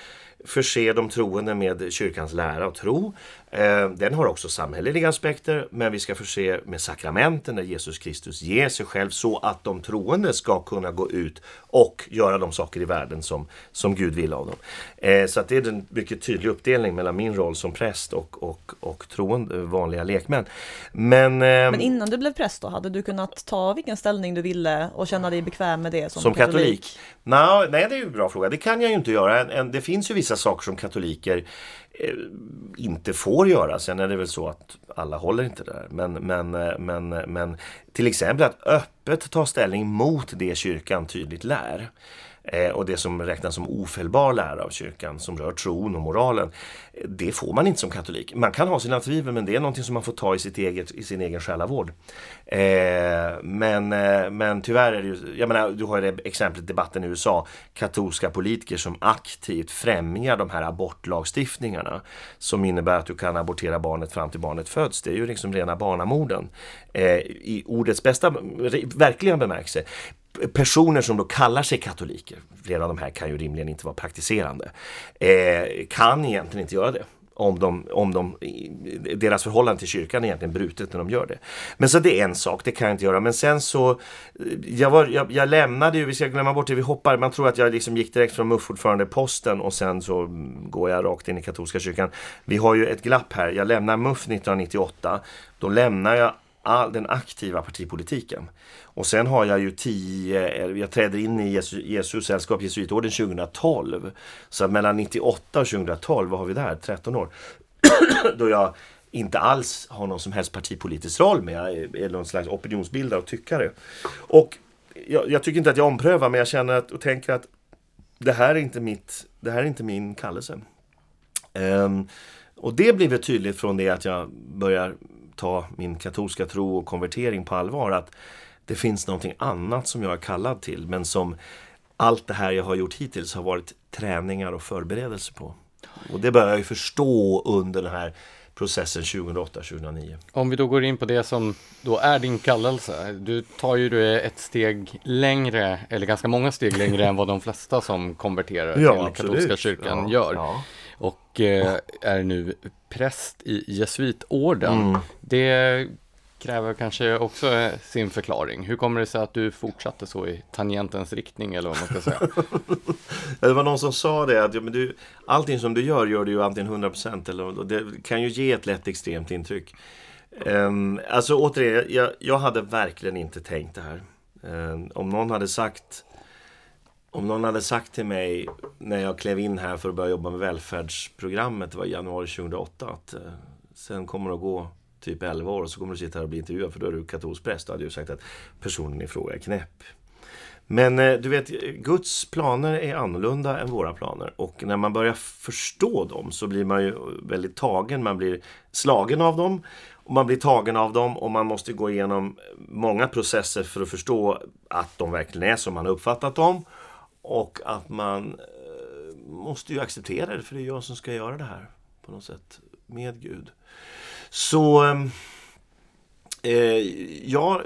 förse de troende med kyrkans lära och tro. Eh, den har också samhälleliga aspekter, men vi ska förse med sakramenten där Jesus Kristus ger sig själv så att de troende ska kunna gå ut och göra de saker i världen som, som Gud vill av dem. Eh, så att det är en mycket tydlig uppdelning mellan min roll som präst och, och, och troende, vanliga lekmän. Men, men innan du blev präst då, hade du kunnat ta vilken ställning du ville och känna dig bekväm med det som, som katolik? katolik? No, nej, det är ju en bra fråga. Det kan jag ju inte göra. Det finns ju vissa saker som katoliker Eh, inte får göra. Sen är det väl så att alla håller inte där. Men, men, eh, men, eh, men till exempel att öppet ta ställning mot det kyrkan tydligt lär. Eh, och det som räknas som ofelbar lära av kyrkan som rör tron och moralen. Eh, det får man inte som katolik. Man kan ha sina tvivel men det är någonting som man får ta i, sitt eget, i sin egen själavård. Eh, men, eh, men tyvärr är det ju, jag menar du har ju det exemplet debatten i USA, katolska politiker som aktivt främjar de här abortlagstiftningarna som innebär att du kan abortera barnet fram till barnet föds. Det är ju liksom rena barnamorden. Eh, I ordets bästa, verkligen bemärkelse personer som då kallar sig katoliker, flera av de här kan ju rimligen inte vara praktiserande, eh, kan egentligen inte göra det. Om, de, om de, deras förhållande till kyrkan är egentligen brutet när de gör det. Men så det är en sak, det kan jag inte göra. Men sen så, eh, jag, var, jag, jag lämnade ju, vi ska glömma bort det, vi hoppar, man tror att jag liksom gick direkt från MUF-ordförandeposten och sen så går jag rakt in i katolska kyrkan. Vi har ju ett glapp här, jag lämnar MUF 1998, då lämnar jag all den aktiva partipolitiken. Och sen har jag ju tio, eh, jag träder in i Jesu, Jesu sällskap, Jesuitorden 2012. Så mellan 98 och 2012, vad har vi där? 13 år. [CLEARS THROAT] Då jag inte alls har någon som helst partipolitisk roll, men jag är någon slags opinionsbildare och tyckare. Och jag, jag, tycker inte att jag omprövar, men jag känner att, och tänker att det här är inte, mitt, det här är inte min kallelse. Um, och det blir väl tydligt från det att jag börjar ta min katolska tro och konvertering på allvar. Att det finns någonting annat som jag är kallad till men som allt det här jag har gjort hittills har varit träningar och förberedelser på. Och det börjar jag ju förstå under den här processen 2008-2009. Om vi då går in på det som då är din kallelse. Du tar ju ett steg längre, eller ganska många steg längre än vad de flesta som konverterar [LAUGHS] ja, till absolut. katolska kyrkan ja, gör. Ja. Och eh, är nu präst i jesuitorden. Mm. Det kräver kanske också sin förklaring. Hur kommer det sig att du fortsatte så i tangentens riktning eller vad man ska säga? [LAUGHS] det var någon som sa det att ja, men du, allting som du gör gör du ju antingen 100% eller det kan ju ge ett lätt extremt intryck. Um, alltså återigen, jag, jag hade verkligen inte tänkt det här. Um, om någon hade sagt om någon hade sagt till mig när jag klev in här för att börja jobba med välfärdsprogrammet, det var i januari 2008, att eh, sen kommer det att gå typ 11 år och så kommer du sitta här och bli intervjuad för då är du katolsk präst. Då hade jag sagt att personen i fråga är knäpp. Men eh, du vet, Guds planer är annorlunda än våra planer och när man börjar förstå dem så blir man ju väldigt tagen, man blir slagen av dem och man blir tagen av dem och man måste gå igenom många processer för att förstå att de verkligen är som man har uppfattat dem och att man eh, måste ju acceptera det för det är jag som ska göra det här på något sätt med Gud. Så eh, eh jag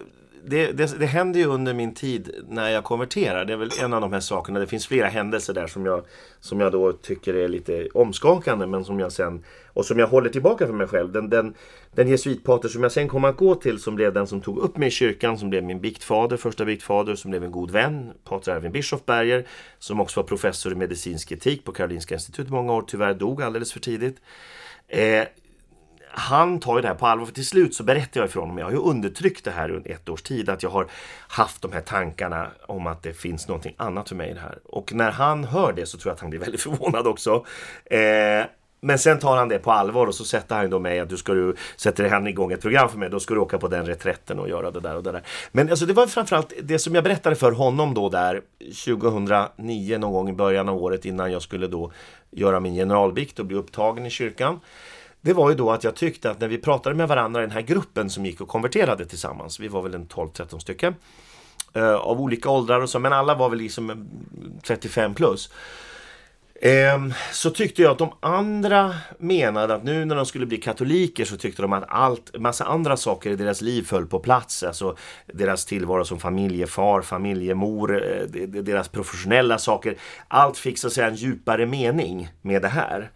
det, det, det händer ju under min tid när jag konverterar. Det är väl en av de här sakerna. Det finns flera händelser där som jag, som jag då tycker är lite omskakande men som jag sen och som jag håller tillbaka för mig själv. Den, den, den jesuitpater som jag sen kom att gå till som blev den som tog upp mig i kyrkan, som blev min biktfader, första biktfader, som blev en god vän, pater Erwin Bischofberger, som också var professor i medicinsk etik på Karolinska institutet många år, tyvärr dog alldeles för tidigt. Eh, han tar ju det här på allvar. För till slut så berättar jag för honom, jag har ju undertryckt det här under ett års tid, att jag har haft de här tankarna om att det finns någonting annat för mig i det här. Och när han hör det så tror jag att han blir väldigt [LAUGHS] förvånad också. Eh, men sen tar han det på allvar och så sätter han då mig att du ska du, sätter han igång ett program för mig, då ska du åka på den reträtten och göra det där och det där. Men alltså det var framförallt det som jag berättade för honom då där 2009 någon gång i början av året innan jag skulle då göra min generalbikt och bli upptagen i kyrkan det var ju då att jag tyckte att när vi pratade med varandra i den här gruppen som gick och konverterade tillsammans, vi var väl en 12-13 stycken, eh, av olika åldrar och så, men alla var väl liksom eh, 35 plus. Eh, så tyckte jag att de andra menade att nu när de skulle bli katoliker så tyckte de att allt, massa andra saker i deras liv föll på plats. Alltså deras tillvaro som familjefar, familjemor, eh, deras professionella saker. Allt fick så att säga en djupare mening med det här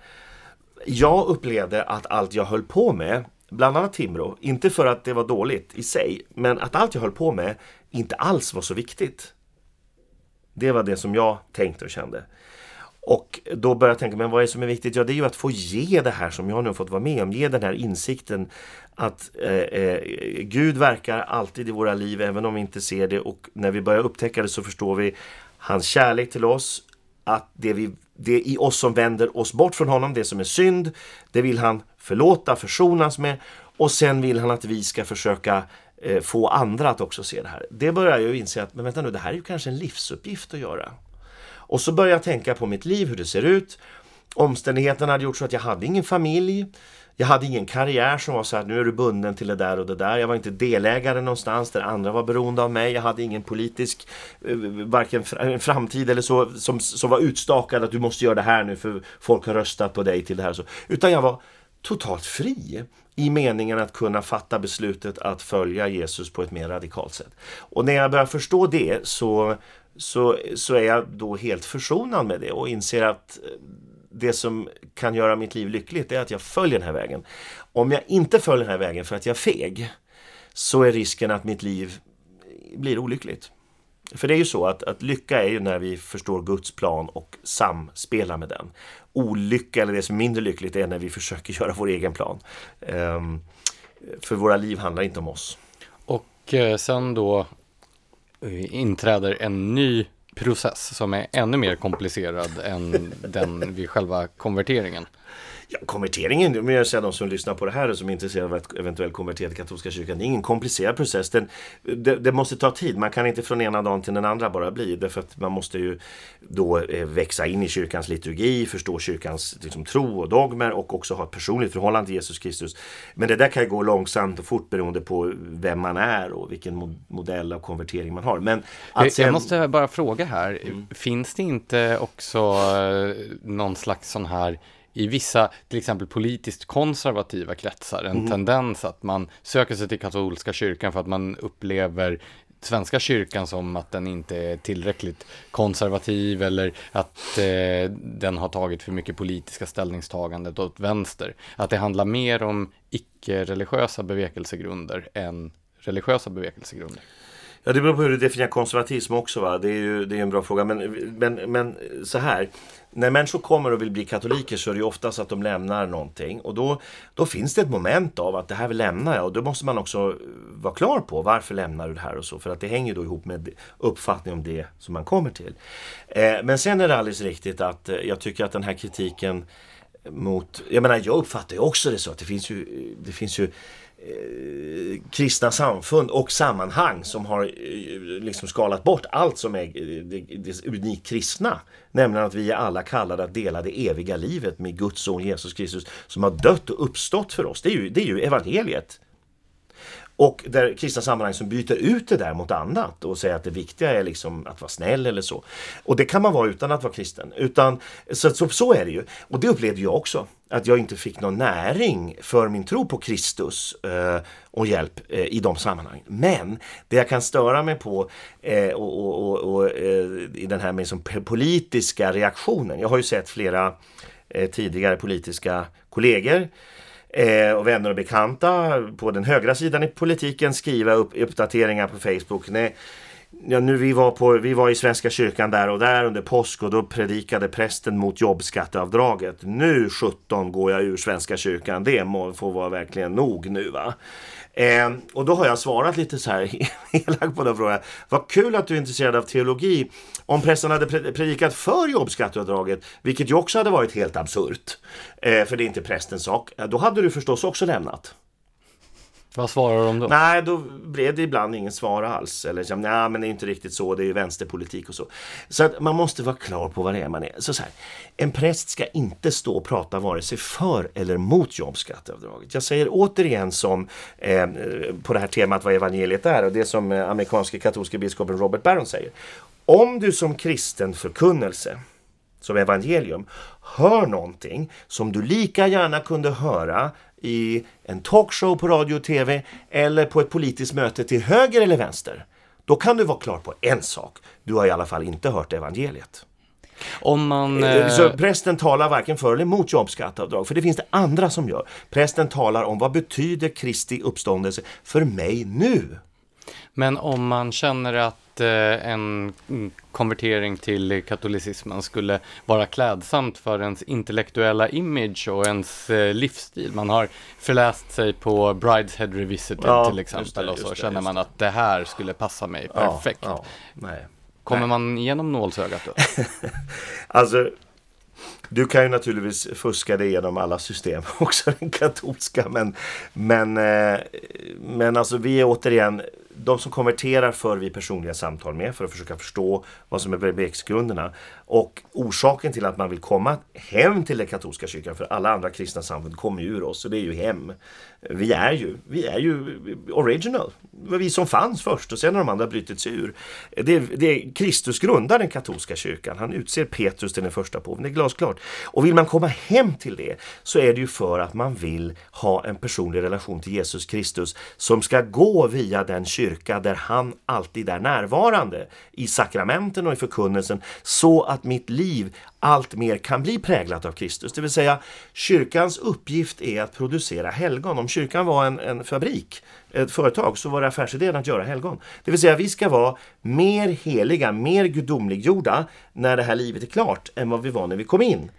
jag upplevde att allt jag höll på med, bland annat Timrå, inte för att det var dåligt i sig, men att allt jag höll på med inte alls var så viktigt. Det var det som jag tänkte och kände. Och då började jag tänka, men vad är det som är viktigt? Ja, det är ju att få ge det här som jag nu har fått vara med om, ge den här insikten att eh, eh, Gud verkar alltid i våra liv, även om vi inte ser det. Och när vi börjar upptäcka det så förstår vi hans kärlek till oss, att det vi det i oss som vänder oss bort från honom, det som är synd, det vill han förlåta, försonas med och sen vill han att vi ska försöka eh, få andra att också se det här. Det börjar jag inse att, men vänta nu, det här är ju kanske en livsuppgift att göra. Och så börjar jag tänka på mitt liv, hur det ser ut. Omständigheterna hade gjort så att jag hade ingen familj. Jag hade ingen karriär som var så här, nu är du bunden till det där och det där. Jag var inte delägare någonstans där andra var beroende av mig. Jag hade ingen politisk, eh, varken eh, framtid eller så, som, som var utstakad att du måste göra det här nu för folk har röstat på dig till det här. Så. Utan jag var totalt fri i meningen att kunna fatta beslutet att följa Jesus på ett mer radikalt sätt. Och när jag börjar förstå det så, så, så är jag då helt försonad med det och inser att eh, det som kan göra mitt liv lyckligt är att jag följer den här vägen. Om jag inte följer den här vägen för att jag är feg så är risken att mitt liv blir olyckligt. För det är ju så att, att lycka är ju när vi förstår Guds plan och samspelar med den. Olycka, eller det som är mindre lyckligt, är när vi försöker göra vår egen plan. Um, för våra liv handlar inte om oss. Och eh, sen då eh, inträder en ny process som är ännu mer komplicerad än den vid själva konverteringen. Ja, konverteringen, men jag säger de som lyssnar på det här och som är intresserade av att eventuellt konvertera till katolska kyrkan, det är ingen komplicerad process. Den, det, det, måste ta tid, man kan inte från ena dagen till den andra bara bli. Därför att man måste ju då eh, växa in i kyrkans liturgi, förstå kyrkans liksom, tro och dogmer och också ha ett personligt förhållande till Jesus Kristus. Men det där kan ju gå långsamt och fort beroende på vem man är och vilken modell av konvertering man har. Men jag, sen... jag måste bara fråga här, mm. finns det inte också eh, någon slags sån här i vissa, till exempel politiskt konservativa kretsar, en mm. tendens att man söker sig till katolska kyrkan för att man upplever Svenska kyrkan som att den inte är tillräckligt konservativ eller att eh, den har tagit för mycket politiska ställningstagandet åt vänster. Att det handlar mer om icke-religiösa bevekelsegrunder än religiösa bevekelsegrunder. Ja, det beror på hur du definierar konservatism också. Va? Det är ju det är en bra fråga. Men, men, men så här när människor kommer och vill bli katoliker så är det ju oftast att de lämnar någonting och då, då finns det ett moment av att det här vill lämna jag och då måste man också eh, vara klar på varför lämnar du det här och så för att det hänger då ihop med uppfattning om det som man kommer till. Eh, men sen är det alldeles riktigt att eh, jag tycker att den här kritiken mot, jag menar jag uppfattar ju också det så att det finns ju, eh, det finns ju eh, kristna samfund och sammanhang som har eh, liksom skalat bort allt som är eh, det, det unikt kristna. Nämligen att vi är alla kallade att dela det eviga livet med Guds son Jesus Kristus som har dött och uppstått för oss. Det är ju, det är ju evangeliet. Och där kristna sammanhang som byter ut det där mot annat och säger att det viktiga är liksom att vara snäll eller så. Och det kan man vara utan att vara kristen. Utan, så, så, så är det ju. Och det upplevde jag också. Att jag inte fick någon näring för min tro på Kristus eh, och hjälp eh, i de sammanhangen. Men det jag kan störa mig på eh, och, och, och, och eh, i den här med som politiska reaktionen. Jag har ju sett flera eh, tidigare politiska kollegor eh, och vänner och bekanta på den högra sidan i politiken skriva upp uppdateringar på Facebook. Nej, ja, nu vi, var på, vi var i Svenska kyrkan där och där under påsk och då predikade prästen mot jobbskatteavdraget. Nu 17 går jag ur Svenska kyrkan, det må, får vara verkligen nog nu va. Eh, och då har jag svarat lite så här [LAUGHS] elakt på den frågan. Vad kul att du är intresserad av teologi. Om prästen hade predikat för jobbskatteavdraget, vilket ju också hade varit helt absurt, eh, för det är inte prästens sak, då hade du förstås också lämnat. Vad svarar de då? Nej, då blev det ibland ingen svar alls. Eller nej, men det är inte riktigt så, det är ju vänsterpolitik och så. Så att man måste vara klar på vad det är man är. Så, så här, en präst ska inte stå och prata vare sig för eller mot jobbskatteavdraget. Jag säger återigen som eh, på det här temat vad evangeliet är och det som eh, amerikanske katolske biskopen Robert Barron säger. Om du som kristen förkunnelse som evangelium hör någonting som du lika gärna kunde höra i en talkshow på radio och tv eller på ett politiskt möte till höger eller vänster. Då kan du vara klar på en sak. Du har i alla fall inte hört evangeliet. Om man... Eh, så eh, prästen talar varken för eller emot jobbskatteavdrag, för det finns det andra som gör. Prästen talar om vad betyder Kristi uppståndelse för mig nu? Men om man känner att eh, en konvertering till katolicismen skulle vara klädsamt för ens intellektuella image och ens eh, livsstil. Man har förläst sig på Brideshead Revisited ja, till exempel det, och så det, känner man att det här skulle passa mig perfekt. Ja, ja, Kommer nej. man igenom nålsögat då? [LAUGHS] alltså du kan ju naturligtvis fuska dig igenom alla system, [LAUGHS] också den katolska. Men, men, eh, men alltså vi är återigen de som konverterar för vi personliga samtal med för att försöka förstå vad som är bevekelsegrunderna. Och orsaken till att man vill komma hem till den katolska kyrkan, för alla andra kristna samfund kommer ju ur oss, och det är ju hem. Vi är ju, vi är ju original. Det var vi som fanns först och sen har de andra brutits ur. Det, det, Kristus grundar den katolska kyrkan. Han utser Petrus till den första påven. Det är glasklart. Och vill man komma hem till det så är det ju för att man vill ha en personlig relation till Jesus Kristus som ska gå via den kyrkan kyrka där han alltid är närvarande i sakramenten och i förkunnelsen så att mitt liv allt mer kan bli präglat av Kristus. Det vill säga kyrkans uppgift är att producera helgon. Om kyrkan var en, en fabrik, ett företag, så var det affärsidén att göra helgon. Det vill säga vi ska vara mer heliga, mer gudomliggjorda när det här livet är klart än vad vi var när vi kom in.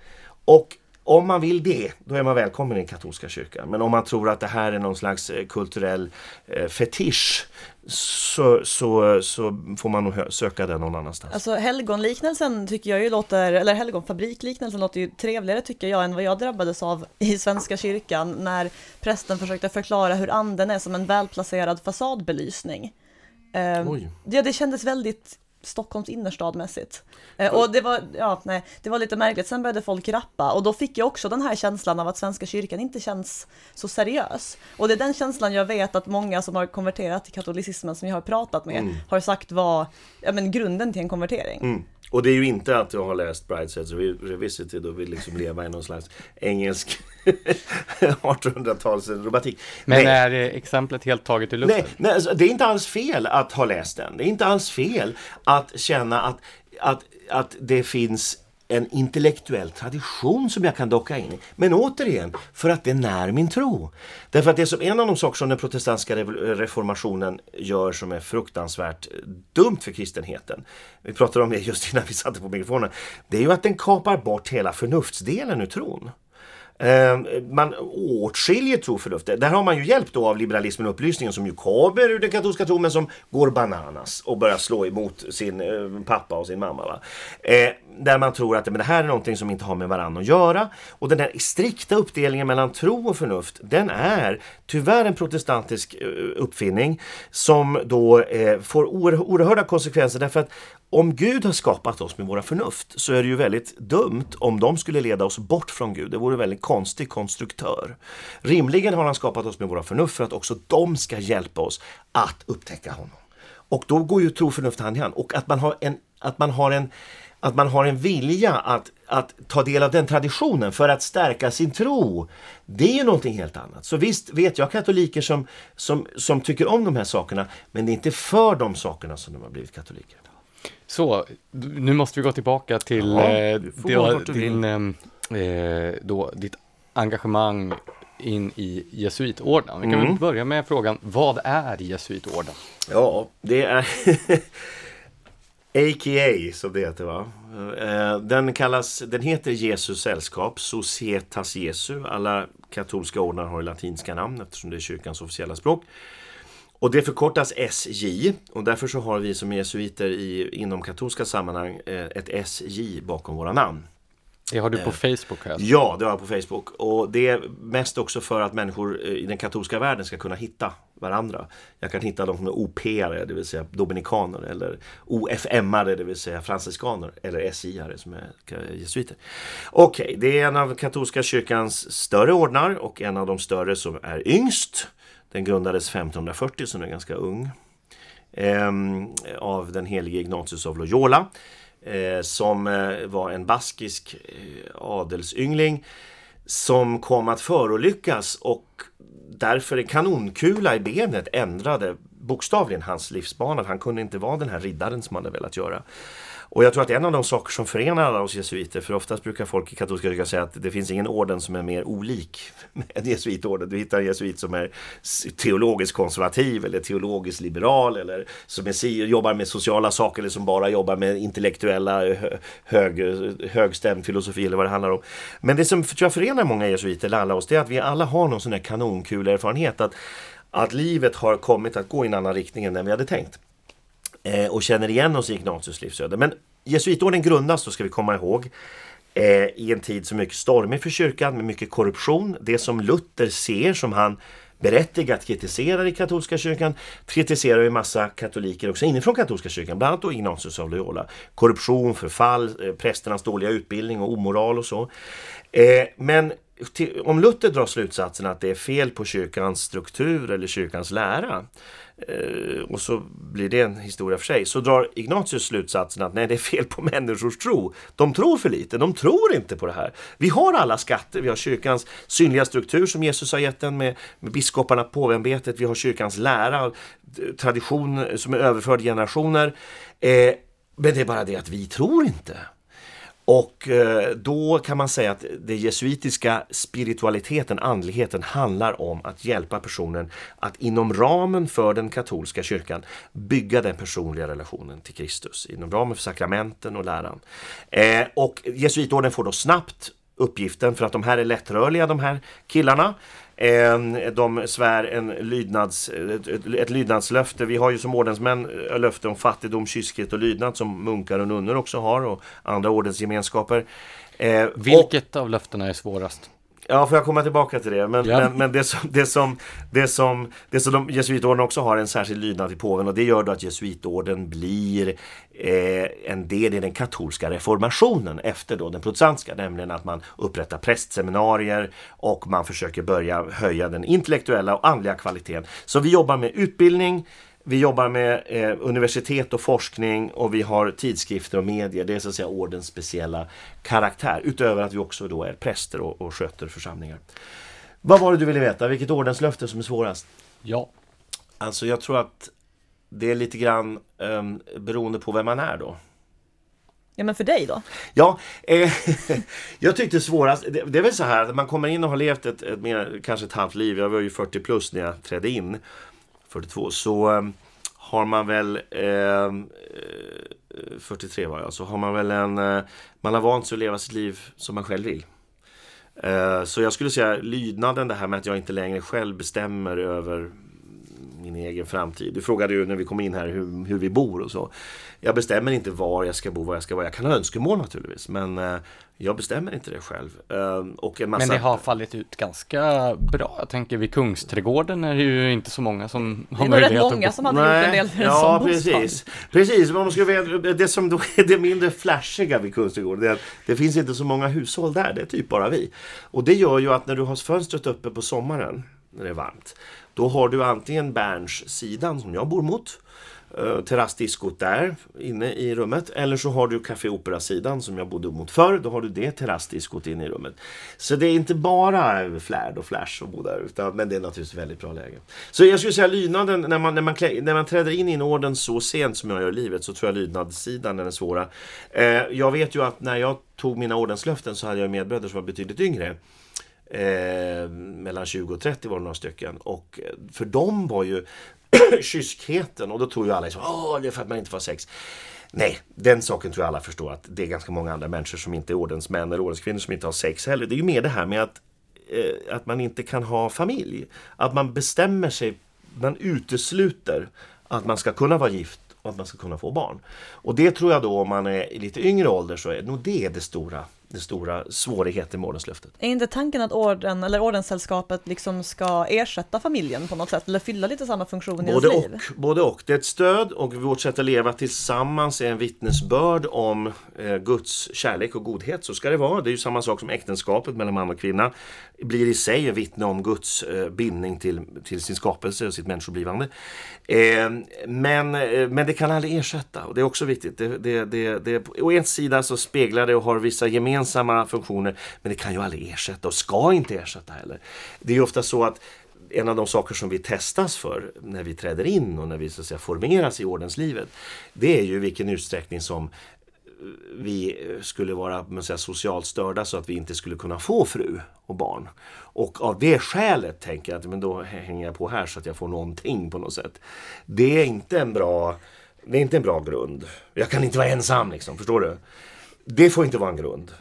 Och om man vill det, då är man välkommen i den katolska kyrkan. Men om man tror att det här är någon slags eh, kulturell eh, fetisch så, så, så får man nog söka den någon annanstans. Alltså helgonliknelsen tycker jag ju låter, eller helgonfabrikliknelsen låter ju trevligare tycker jag än vad jag drabbades av i Svenska kyrkan när prästen försökte förklara hur anden är som en välplacerad fasadbelysning. Um, ja, det kändes väldigt Stockholms innerstadmässigt. Eh, och det var, ja, nej, det var lite märkligt. Sen började folk rappa och då fick jag också den här känslan av att Svenska kyrkan inte känns så seriös. Och det är den känslan jag vet att många som har konverterat till katolicismen som jag har pratat med mm. har sagt var ja, men grunden till en konvertering. Mm. Och det är ju inte att jag har läst Bridesheads Revisited och vill liksom leva i någon slags engelsk [LAUGHS] 1800-tals romantik. Men nej. är exemplet helt taget i luften? Nej, nej alltså, det är inte alls fel att ha läst den. Det är inte alls fel att känna att, att, att det finns en intellektuell tradition som jag kan docka in i. Men återigen, för att det när min tro. Därför att det som en av de saker som den protestantiska reformationen gör som är fruktansvärt dumt för kristenheten. Vi pratade om det just innan vi satte på mikrofonen. Det är ju att den kapar bort hela förnuftsdelen ur tron. Ehm, man åtskiljer tro förnuft. Där har man ju hjälp då av liberalismen och upplysningen som ju kommer ur den katolska tron men som går bananas och börjar slå emot sin eh, pappa och sin mamma. Va? Ehm, där man tror att men det här är någonting som inte har med varandra att göra. Och den där strikta uppdelningen mellan tro och förnuft den är tyvärr en protestantisk eh, uppfinning som då eh, får oerhörda konsekvenser därför att om Gud har skapat oss med våra förnuft så är det ju väldigt dumt om de skulle leda oss bort från Gud. Det vore en väldigt konstig konstruktör. Rimligen har han skapat oss med våra förnuft för att också de ska hjälpa oss att upptäcka honom. Och då går ju tro och förnuft hand i hand. Och att man har en, att man har en, att man har en vilja att, att ta del av den traditionen för att stärka sin tro. Det är ju någonting helt annat. Så visst vet jag katoliker som, som, som tycker om de här sakerna men det är inte för de sakerna som de har blivit katoliker. Så, nu måste vi gå tillbaka till ja, eh, då, din, ehm, eh, då, ditt engagemang in i jesuitorden. Vi kan mm. väl börja med frågan, vad är jesuitorden? Ja, det är [LAUGHS] A.k.a. som det heter va. Eh, den, kallas, den heter Jesus sällskap, Societas Jesu. Alla katolska ordnar har latinska namn eftersom det är kyrkans officiella språk. Och det förkortas SJ och därför så har vi som jesuiter i, inom katolska sammanhang eh, ett SJ bakom våra namn. Det har du på eh, Facebook? Här. Ja, det har jag på Facebook. Och det är mest också för att människor i den katolska världen ska kunna hitta varandra. Jag kan hitta de som är OP-are, det vill säga dominikaner, eller OFM-are, det vill säga franciskaner, eller SI-are som är jesuiter. Okej, okay, det är en av katolska kyrkans större ordnar och en av de större som är yngst. Den grundades 1540, så den är ganska ung. Eh, av den helige Ignatius av Loyola. Eh, som eh, var en baskisk eh, adelsyngling som kom att förolyckas och därför en kanonkula i benet ändrade bokstavligen hans livsbana. Han kunde inte vara den här riddaren som han hade velat göra. Och jag tror att en av de saker som förenar alla oss jesuiter, för oftast brukar folk i katolska kyrkan säga att det finns ingen orden som är mer olik [LAUGHS] än jesuitorden. Du hittar en jesuit som är teologiskt konservativ eller teologiskt liberal eller som är, jobbar med sociala saker eller som bara jobbar med intellektuella hög, högstämd filosofi eller vad det handlar om. Men det som tror jag förenar många jesuiter, eller alla oss, det är att vi alla har någon sån här kanonkulerfarenhet att, att livet har kommit att gå i en annan riktning än den vi hade tänkt eh, och känner igen oss i Ignatius livsöde. Men jesuitorden grundas, då ska vi komma ihåg, eh, i en tid som är mycket stormig för kyrkan med mycket korruption. Det som Luther ser som han berättigat kritiserar i katolska kyrkan, kritiserar ju massa katoliker också inifrån katolska kyrkan, bland annat då Ignatius av Loyola. Korruption, förfall, eh, prästernas dåliga utbildning och omoral och så. Eh, men om Luther drar slutsatsen att det är fel på kyrkans struktur eller kyrkans lära Eh, och så blir det en historia för sig, så drar Ignatius slutsatsen att nej, det är fel på människors tro. De tror för lite, de tror inte på det här. Vi har alla skatter, vi har kyrkans synliga struktur som Jesus har gett den med, med biskoparna, påveämbetet, vi har kyrkans lära, tradition som är överförd generationer. Eh, men det är bara det att vi tror inte. Och eh, då kan man säga att den jesuitiska spiritualiteten, andligheten, handlar om att hjälpa personen att inom ramen för den katolska kyrkan bygga den personliga relationen till Kristus, inom ramen för sakramenten och läran. Eh, och jesuitorden får då snabbt uppgiften, för att de här är lättrörliga de här killarna, Ehm, de svär en lydnads, ett lydnadslöfte. Vi har ju som ordensmän eh, löfte om fattigdom, kyskhet och lydnad som munkar och nunnor också har och andra ordensgemenskaper. Ehm, Vilket och, av löftena är svårast? Ja, får jag komma tillbaka till det. Men, ja. men, men, det som, det som, det som, det som de, jesuitorden också har en särskild lydnad till påven och det gör då att jesuitorden blir eh, en del i den katolska reformationen efter då den protestantiska, nämligen att man upprättar prästseminarier och man försöker börja höja den intellektuella och andliga kvaliteten. Så vi jobbar med utbildning, vi jobbar med eh, universitet och forskning och vi har tidskrifter och medier. Det är så att säga ordens speciella karaktär. Utöver att vi också då är präster och, och sköter församlingar. Vad var det du ville veta? Vilket ordenslöfte som är svårast? Ja. Alltså jag tror att det är lite grann eh, beroende på vem man är då. Ja men för dig då? Ja, eh, [LAUGHS] jag tyckte svårast, det, det, är väl så här att man kommer in och har levt ett, ett mer, kanske ett halvt liv. Jag var ju 40 plus när jag trädde in. 42 så ehm, har man väl ehm, eh, 43 var jag, så har man väl en eh, man har vant sig att leva sitt liv som man själv vill. Eh, så jag skulle säga lydnaden, det här med att jag inte längre själv bestämmer över min egen framtid. Du frågade ju när vi kom in här hur, hur vi bor och så. Jag bestämmer inte var jag ska bo, var jag ska vara. Jag kan ha önskemål naturligtvis, men eh, jag bestämmer inte det själv. Ehm, och en massa... Men det har fallit ut ganska bra. Jag tänker vid Kungsträdgården är det ju inte så många som har möjlighet att Det är nog rätt många som hade Nej, gjort en del för en ja, sån precis. Bostad. Precis, men ska veta, det som då är det mindre flashiga vid Kungsträdgården är att det finns inte så många hushåll där. Det är typ bara vi. Och det gör ju att när du har fönstret uppe på sommaren, när det är varmt, då har du antingen Berns sidan som jag bor mot eh, terrassdiskot där inne i rummet. Eller så har du Café Opera-sidan som jag bodde mot förr. Då har du det terrassdiskot inne i rummet. Så det är inte bara flärd och flash att bo där. Utan, men det är naturligtvis väldigt bra läge. Så jag skulle säga lydnaden, när man, när man, när man träder in i en orden så sent som jag gör i livet så tror jag lydnadssidan är den svåra. Eh, jag vet ju att när jag tog mina ordenslöften så hade jag medbröder som var betydligt yngre. Eh, mellan 20 och 30 var det några stycken. Och eh, för dem var ju [CLEARS THROAT] kyskheten och då tror ju alla liksom, Åh, det är för att man inte får sex. Nej, den saken tror jag alla förstår att det är ganska många andra människor som inte är ordensmän eller ordenskvinnor som inte har sex heller. Det är ju mer det här med att, eh, att man inte kan ha familj. Att man bestämmer sig, man utesluter att man ska kunna vara gift och att man ska kunna få barn. Och det tror jag då om man är i lite yngre ålder så är nog det det stora den stora svårigheten med ordenslöftet. Är inte tanken att orden, eller ordenssällskapet liksom ska ersätta familjen på något sätt eller fylla lite samma funktion både i ens liv? Och, både och. Det är ett stöd och vårt sätt att leva tillsammans är en vittnesbörd om eh, Guds kärlek och godhet. Så ska det vara. Det är ju samma sak som äktenskapet mellan man och kvinna. Blir i sig ett vittne om Guds eh, bindning till, till sin skapelse och sitt människoblivande. Eh, men, men det kan aldrig ersätta och det är också viktigt. Det, det, det, det, å en sida så speglar det och har vissa gemensamma gemensamma funktioner men det kan ju aldrig ersätta och ska inte ersätta heller. Det är ju ofta så att en av de saker som vi testas för när vi träder in och när vi så att säga, formeras i ordenslivet det är ju vilken utsträckning som eh, vi skulle vara säga, socialt störda så att vi inte skulle kunna få fru och barn. Och av det skälet tänker jag att men då hänger jag på här så att jag får någonting på något sätt. Det är inte en bra, det är inte en bra grund. Jag kan inte vara ensam liksom, förstår du? Det får inte vara en grund.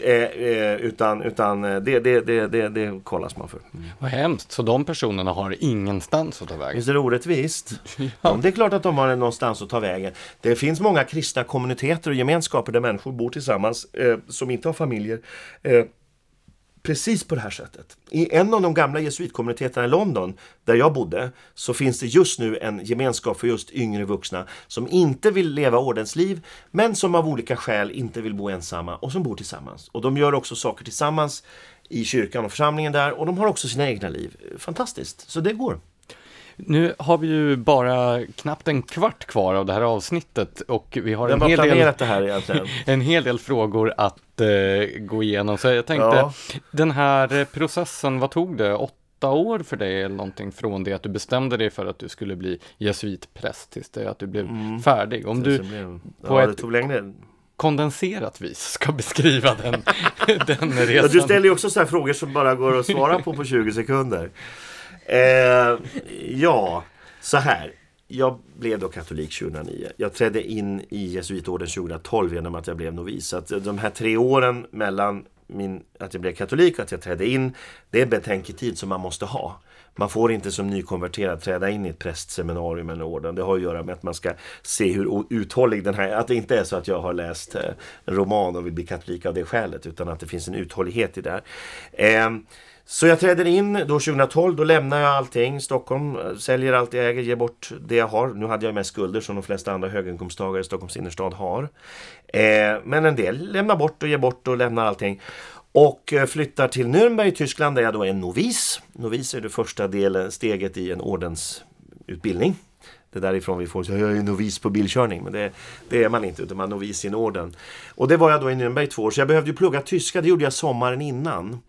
Eh, eh, utan utan eh, det, det, det, det, det kollas man för. Mm. Vad hemskt, så de personerna har ingenstans att ta vägen? Visst är det orättvist? [LAUGHS] ja. Det är klart att de har någonstans att ta vägen. Det finns många kristna kommuniteter och gemenskaper där människor bor tillsammans eh, som inte har familjer. Eh, precis på det här sättet. I en av de gamla jesuitkommuniteterna i London, där jag bodde, så finns det just nu en gemenskap för just yngre vuxna som inte vill leva ordensliv, men som av olika skäl inte vill bo ensamma och som bor tillsammans. Och de gör också saker tillsammans i kyrkan och församlingen där och de har också sina egna liv. Fantastiskt, så det går. Nu har vi ju bara knappt en kvart kvar av det här avsnittet och vi har en hel, del, det här egentligen. [LAUGHS] en hel del frågor att uh, gå igenom. Så jag tänkte, ja. den här processen, vad tog det? Åtta år för dig eller någonting från det att du bestämde dig för att du skulle bli jesuitpräst tills det att du blev mm. färdig. Om du blev... på ja, ett tog längre kondenserat vis ska beskriva den, [LAUGHS] den resan. Ja, du ställer ju också så frågor som bara går att svara på på [LAUGHS] 20 sekunder. Eh, ja, så här. Jag blev då katolik 2009. Jag trädde in i jesuitorden 2012 genom att jag blev novis. Så att de här tre åren mellan min, att jag blev katolik och att jag trädde in, det är betänketid som man måste ha. Man får inte som nykonverterad träda in i ett prästseminarium eller orden. Det har att göra med att man ska se hur uthållig den här, att det inte är så att jag har läst eh, en roman och vill bli katolik av det skälet, utan att det finns en uthållighet i det här. Eh, så jag träder in då 2012, då lämnar jag allting, Stockholm, eh, säljer allt jag äger, ger bort det jag har. Nu hade jag mest skulder som de flesta andra höginkomsttagare i Stockholms innerstad har. Eh, men en del lämnar bort och ger bort och lämnar allting. Och eh, flyttar till Nürnberg i Tyskland där jag då är novis. Novis är det första delen, steget i en ordensutbildning. Det är därifrån vi får säga jag är novis på bilkörning. Men det, det, är man inte, utan man är novis i en orden. Och det var jag då i Nürnberg i två år, så jag behövde ju plugga tyska. Det gjorde jag sommaren innan.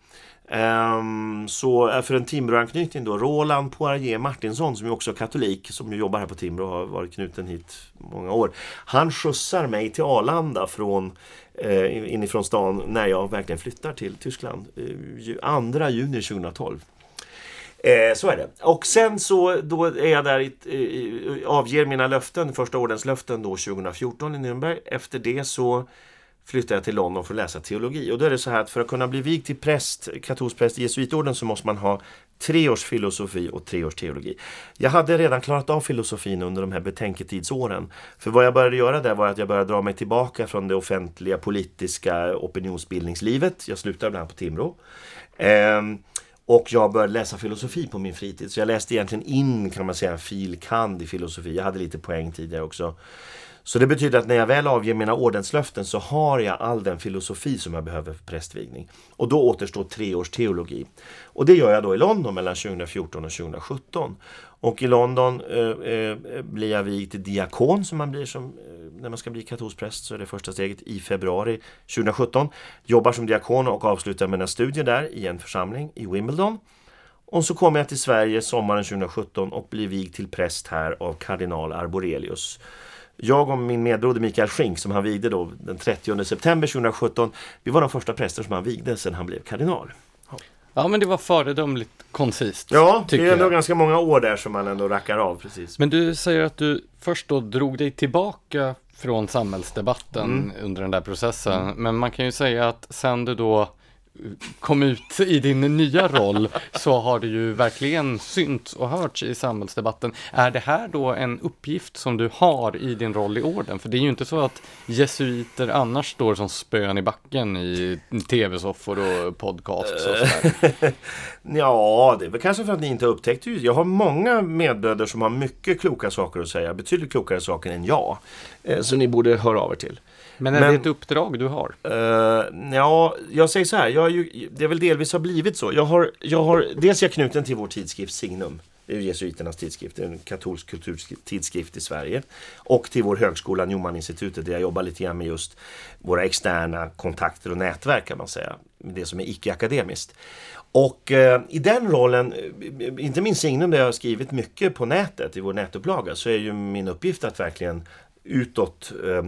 Um, så eh, för en Timbroanknytning då, Roland Poirier Martinsson som är också katolik, som jobbar här på Timbro och har varit knuten hit många år. Han skjutsar mig till Arlanda från uh, inifrån stan när jag verkligen flyttar till Tyskland. Eh, uh, 2 juni 2012. Eh, så är det. Och sen så då är jag där, i, avger mina löften, första ordenslöften då 2014 i Nürnberg. Efter det så flyttade jag till London för att läsa teologi. Och då är det så här att för att kunna bli vigd till präst, katolsk präst i jesuitorden så måste man ha tre års filosofi och tre års teologi. Jag hade redan klarat av filosofin under de här betänketidsåren. För vad jag började göra där var att jag började dra mig tillbaka från det offentliga politiska opinionsbildningslivet. Jag slutade bland annat på Timrå. Ehm, och jag började läsa filosofi på min fritid. Så jag läste egentligen in kan man säga fil. kand i filosofi. Jag hade lite poäng tidigare också. Så det betyder att när jag väl avger mina ordenslöften så har jag all den filosofi som jag behöver för prästvigning. Och då återstår tre års teologi. Och det gör jag då i London mellan 2014 och 2017. Och i London eh, eh, blir jag vigd till diakon som man blir som, eh, när man ska bli katolsk präst så är det första steget i februari 2017. Jobbar som diakon och avslutar mina studier där i en församling i Wimbledon. Och så kommer jag till Sverige sommaren 2017 och blir vigd till präst här av kardinal Arborelius. Jag och min medbroder Mikael Schink som han vigde då den 30 september 2017. Vi var de första präster som han vigde sedan han blev kardinal. Ja, ja men det var föredömligt koncist. Ja, det är ändå jag. ganska många år där som man ändå rackar av. precis. Men du säger att du först då drog dig tillbaka från samhällsdebatten mm. under den där processen. Mm. Men man kan ju säga att sen du då kom ut i din nya roll så har det ju verkligen synts och hörts i samhällsdebatten. Är det här då en uppgift som du har i din roll i orden? För det är ju inte så att jesuiter annars står som spön i backen i tv-soffor och podcasts och sådär. [LAUGHS] ja, det är väl kanske för att ni inte upptäckt det. Jag har många medbröder som har mycket kloka saker att säga, betydligt klokare saker än jag. Eh, så ni borde höra av er till. Men är Men, det ett uppdrag du har? Uh, ja, jag säger så här. Jag ju, det är väl delvis har blivit så. Jag har, jag har, dels är jag knuten till vår tidskrift Signum. Det är jesuiternas tidskrift, en katolsk kulturtidskrift i Sverige. Och till vår högskola Newman-institutet där jag jobbar lite grann med just våra externa kontakter och nätverk kan man säga. Det som är icke-akademiskt. Och eh, i den rollen, eh, inte minst Signum där jag har skrivit mycket på nätet i vår nätupplaga, så är ju min uppgift att verkligen utåt eh,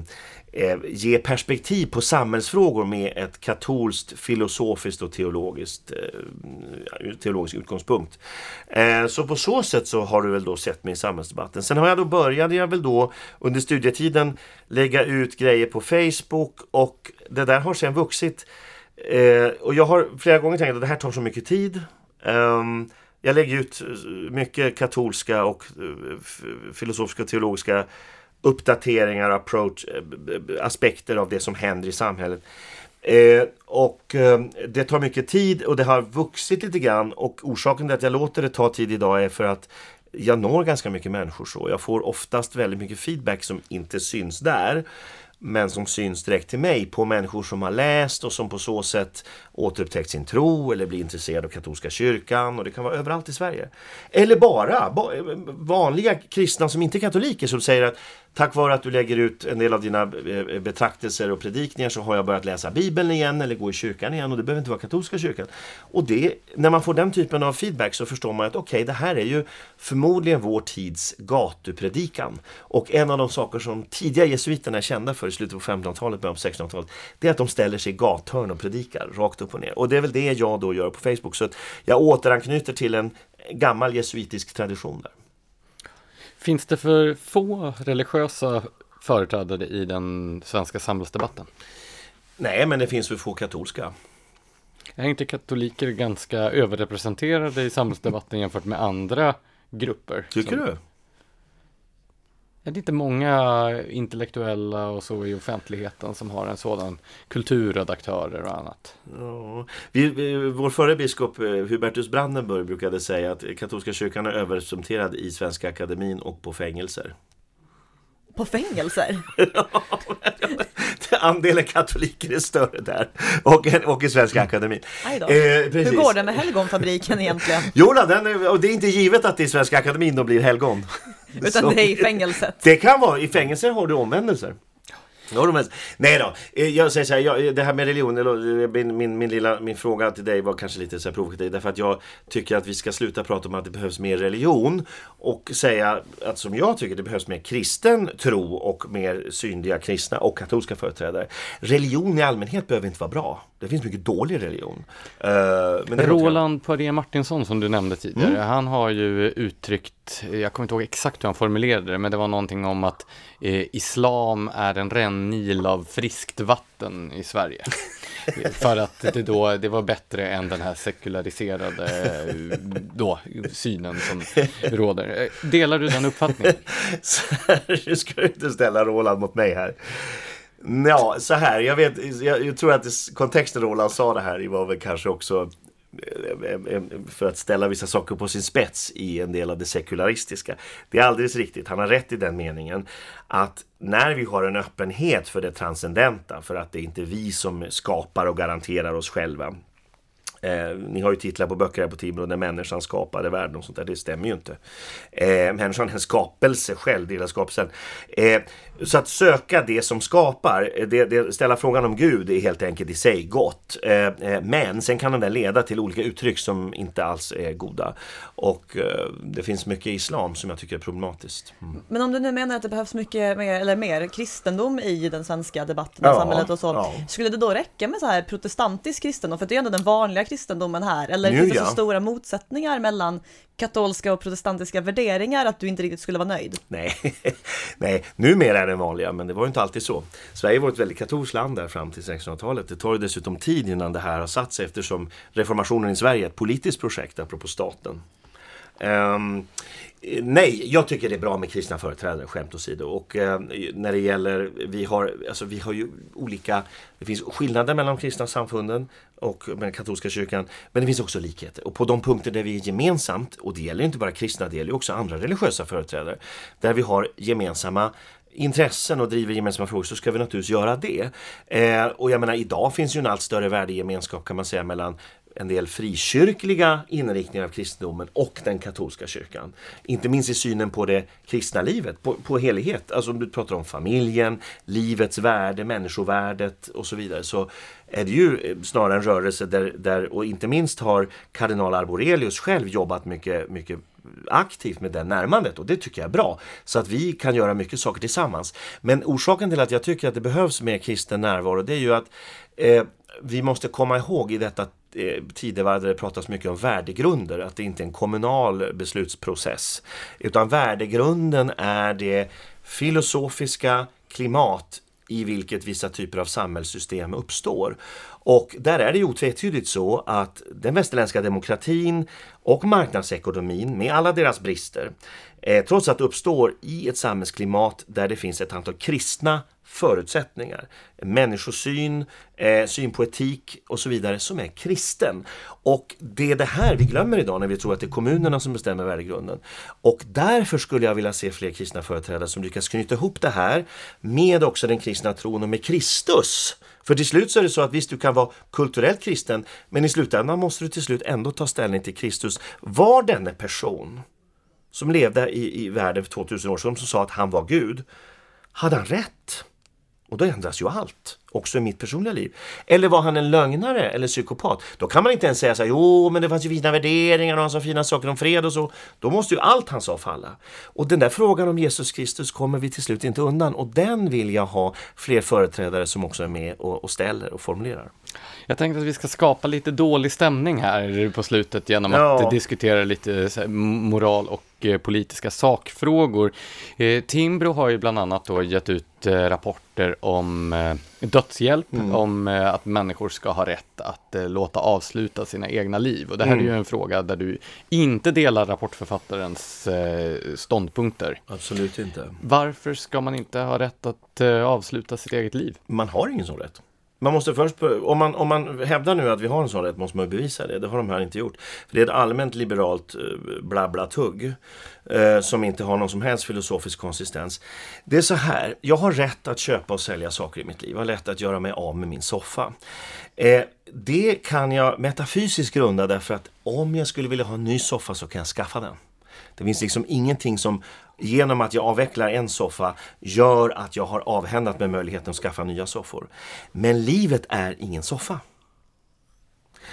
eh, ge perspektiv på samhällsfrågor med ett katolskt, filosofiskt och teologiskt eh, teologisk utgångspunkt. Eh, så på så sätt så har du väl då sett mig i samhällsdebatten. Sen har jag då började jag väl då under studietiden lägga ut grejer på Facebook och det där har sen vuxit. Eh, och jag har flera gånger tänkt att det här tar så mycket tid. Ehm, jag lägger ut eh, mycket katolska och eh, filosofiska och teologiska uppdateringar, approach, eh, aspekter av det som händer i samhället. Eh, och eh, det tar mycket tid och det har vuxit lite grann och orsaken till att jag låter det ta tid idag är för att jag når ganska mycket människor så. Jag får oftast väldigt mycket feedback som inte syns där men som syns direkt till mig på människor som har läst och som på så sätt återupptäckt sin tro eller blir intresserade av katolska kyrkan och det kan vara överallt i Sverige. Eller bara eh, vanliga kristna som inte är katoliker som säger att tack vare att du lägger ut en del av dina eh, betraktelser och predikningar så har jag börjat läsa Bibeln igen eller gå i kyrkan igen och det behöver inte vara katolska kyrkan. Och det, när man får den typen av feedback så förstår man att okej, okay, det här är ju förmodligen vår tids gatupredikan. Och en av de saker som tidiga jesuiterna är kända för i slutet på 1500-talet, början på 1600-talet, det är att de ställer sig i gathörn och predikar rakt upp och ner. Och det är väl det jag då gör på Facebook. Så jag återanknyter till en gammal jesuitisk tradition där. Finns det för få religiösa företrädare i den svenska samhällsdebatten? Nej, men det finns för få katolska. Är inte katoliker ganska överrepresenterade i samhällsdebatten jämfört med andra grupper? Tycker som... du? Är det inte många intellektuella och så i offentligheten som har en sådan kulturredaktörer och annat? Ja. Vi, vi, vår förre biskop eh, Hubertus Brandenburg brukade säga att katolska kyrkan är överrepresenterad i Svenska Akademin och på fängelser. På fängelser? [LAUGHS] [LAUGHS] Andelen katoliker är större där och, och i Svenska Akademin. Eh, Hur går det med helgonfabriken egentligen? [LAUGHS] Jo, den är, och det är inte givet att det i Svenska Akademin då blir helgon. [LAUGHS] Utan det är i fängelset. Det kan vara, i fängelser har du omvändelser. Nej då, eh, jag säger så här, jag, det här med religion, eh, min, min, min, lilla, min fråga till dig var kanske lite så här provokativ därför att jag tycker att vi ska sluta prata om att det behövs mer religion och säga att som jag tycker det behövs mer kristen tro och mer synliga kristna och katolska företrädare. Religion i allmänhet behöver inte vara bra. Det finns mycket dålig religion. Uh, Roland Poirier Martinsson som du nämnde tidigare, mm. han har ju uttryckt, jag kommer inte ihåg exakt hur han formulerade det, men det var någonting om att eh, islam är en rännil av friskt vatten i Sverige. [LAUGHS] För att det då, det var bättre än den här sekulariserade då, synen som råder. Delar du den uppfattningen? [LAUGHS] nu ska du inte ställa Roland mot mig här. Ja, så här, jag, vet, jag, jag tror att det, kontexten Roland sa det här var väl kanske också eh, eh, eh, för att ställa vissa saker på sin spets i en del av det sekularistiska. Det är alldeles riktigt, han har rätt i den meningen att när vi har en öppenhet för det transcendenta, för att det är inte vi som skapar och garanterar oss själva, Eh, ni har ju titlar på böcker här på Timbro där människan skapade världen och sånt där. Det stämmer ju inte. Eh, människan är en skapelse själv, delar skapelsen. Eh, så att söka det som skapar, eh, det, det, ställa frågan om Gud är helt enkelt i sig gott. Eh, eh, men sen kan den leda till olika uttryck som inte alls är goda. Och det finns mycket i islam som jag tycker är problematiskt. Mm. Men om du nu menar att det behövs mycket mer, eller mer kristendom i den svenska debatten och ja, samhället och så. Ja. Skulle det då räcka med så här protestantisk kristendom? För det är ändå den vanliga kristendomen här? Eller nu, finns det ja. så stora motsättningar mellan katolska och protestantiska värderingar att du inte riktigt skulle vara nöjd? Nej, [LAUGHS] Nej numera är den vanliga, men det var ju inte alltid så. Sverige var ett väldigt katolskt land där fram till 1600-talet. Det tar dessutom tid innan det här har satt sig eftersom reformationen i Sverige är ett politiskt projekt, apropå staten. Um, Nej, jag tycker det är bra med kristna företrädare, skämt åsido. Och eh, när det gäller, vi har, alltså, vi har ju olika, det finns skillnader mellan de kristna samfunden och med katolska kyrkan. Men det finns också likheter. Och på de punkter där vi är gemensamt, och det gäller inte bara kristna, det gäller också andra religiösa företrädare. Där vi har gemensamma intressen och driver gemensamma frågor så ska vi naturligtvis göra det. Eh, och jag menar idag finns ju en allt större värdegemenskap kan man säga mellan en del frikyrkliga inriktningar av kristendomen och den katolska kyrkan. Inte minst i synen på det kristna livet, på, på helighet. Alltså om du pratar om familjen, livets värde, människovärdet och så vidare. Så är det ju eh, snarare en rörelse där, där och inte minst har kardinal Arborelius själv jobbat mycket, mycket aktivt med det närmandet och det tycker jag är bra. Så att vi kan göra mycket saker tillsammans. Men orsaken till att jag tycker att det behövs mer kristen närvaro det är ju att eh, vi måste komma ihåg i detta eh, tidevarv där det pratas mycket om värdegrunder, att det inte är en kommunal beslutsprocess. Utan värdegrunden är det filosofiska klimat i vilket vissa typer av samhällssystem uppstår. Och där är det ju otvetydigt så att den västerländska demokratin och marknadsekonomin med alla deras brister, eh, trots att det uppstår i ett samhällsklimat där det finns ett antal kristna förutsättningar. Människosyn, eh, syn på etik och så vidare som är kristen. Och det är det här vi glömmer idag när vi tror att det är kommunerna som bestämmer värdegrunden. Och därför skulle jag vilja se fler kristna företrädare som lyckas knyta ihop det här med också den kristna tron och med Kristus. För till slut så är det så att visst, du kan vara kulturellt kristen, men i slutändan måste du till slut ändå ta ställning till Kristus. Var denne person som levde i, i världen för 2000 år sedan, som sa att han var Gud, hade han rätt? Och då ändras ju allt, också i mitt personliga liv. Eller var han en lögnare eller psykopat? Då kan man inte ens säga så här, jo men det fanns ju fina värderingar och han sa fina saker om fred och så. Då måste ju allt han sa falla. Och den där frågan om Jesus Kristus kommer vi till slut inte undan och den vill jag ha fler företrädare som också är med och, och ställer och formulerar. Jag tänkte att vi ska skapa lite dålig stämning här på slutet genom ja. att diskutera lite moral och eh, politiska sakfrågor. Eh, Timbro har ju bland annat då gett ut eh, rapporter om dödshjälp, mm. om att människor ska ha rätt att låta avsluta sina egna liv. Och det här mm. är ju mm. en fråga där du inte delar rapportförfattarens ståndpunkter. Absolut inte. Varför ska man inte ha rätt att avsluta sitt eget liv? Man har ingen sån rätt. Man måste först, om man, om man hävdar nu att vi har en sån rätt måste man bevisa det. Det har de här inte gjort. För Det är ett allmänt liberalt blablatugg. blabla-tugg eh, som inte har någon som helst filosofisk konsistens. Det är så här, jag har rätt att köpa och sälja saker i mitt liv. Jag har rätt att göra mig av med min soffa. Eh, det kan jag metafysiskt grunda därför att om jag skulle vilja ha en ny soffa så kan jag skaffa den. Det finns liksom ingenting som genom att jag avvecklar en soffa gör att jag har avhändat mig möjligheten att skaffa nya soffor. Men livet är ingen soffa.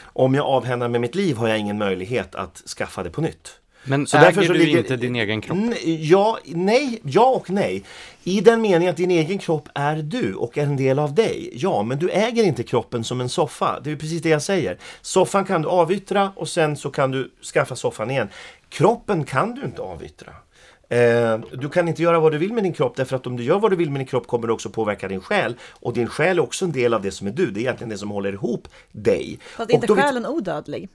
Om jag avhänder mig mitt liv har jag ingen möjlighet att skaffa det på nytt. Men så äger så du ligger, inte din egen kropp? Ja, nej, ja och nej. I den meningen att din egen kropp är du och är en del av dig. Ja, men du äger inte kroppen som en soffa. Det är precis det jag säger. Soffan kan du avyttra och sen så kan du skaffa soffan igen. Kroppen kan du inte avyttra. Eh, du kan inte göra vad du vill med din kropp därför att om du gör vad du vill med din kropp kommer det också påverka din själ. Och din själ är också en del av det som är du. Det är egentligen det som håller ihop dig. Fast är inte själen vi... odödlig?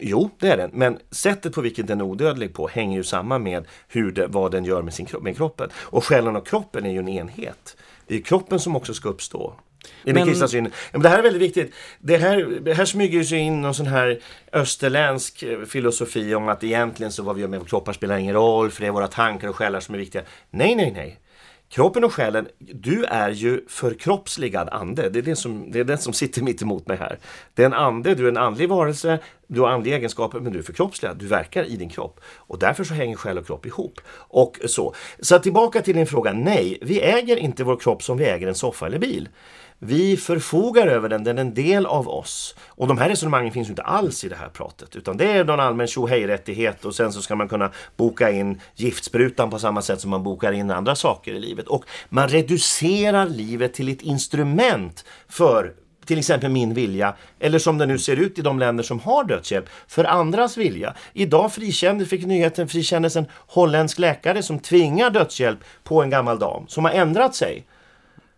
Jo, det är den. Men sättet på vilket den är odödlig på hänger ju samman med hur det, vad den gör med, sin, med kroppen. Och själen och kroppen är ju en enhet. Det är kroppen som också ska uppstå. Den kristna synen. Men det här är väldigt viktigt. Det här, det här smyger sig in någon sån här österländsk eh, filosofi om att egentligen så vad vi gör med kroppar spelar ingen roll för det är våra tankar och själar som är viktiga. Nej, nej, nej. Kroppen och själen, du är ju förkroppsligad ande. Det är det som, det är den som sitter mitt emot mig här. Det är en ande, du är en andlig varelse, du har andliga egenskaper men du är förkroppsligad, du verkar i din kropp. Och därför så hänger själ och kropp ihop. Och så. Så tillbaka till din fråga, nej, vi äger inte vår kropp som vi äger en soffa eller bil. Vi förfogar över den, den är en del av oss. Och de här resonemangen finns ju inte alls i det här pratet. Utan det är någon allmän tjohej-rättighet och sen så ska man kunna boka in giftsprutan på samma sätt som man bokar in andra saker i livet. Och man reducerar livet till ett instrument för till exempel min vilja, eller som det nu ser ut i de länder som har dödshjälp, för andras vilja. Idag frikände, fick nyheten frikändes en holländsk läkare som tvingar dödshjälp på en gammal dam som har ändrat sig.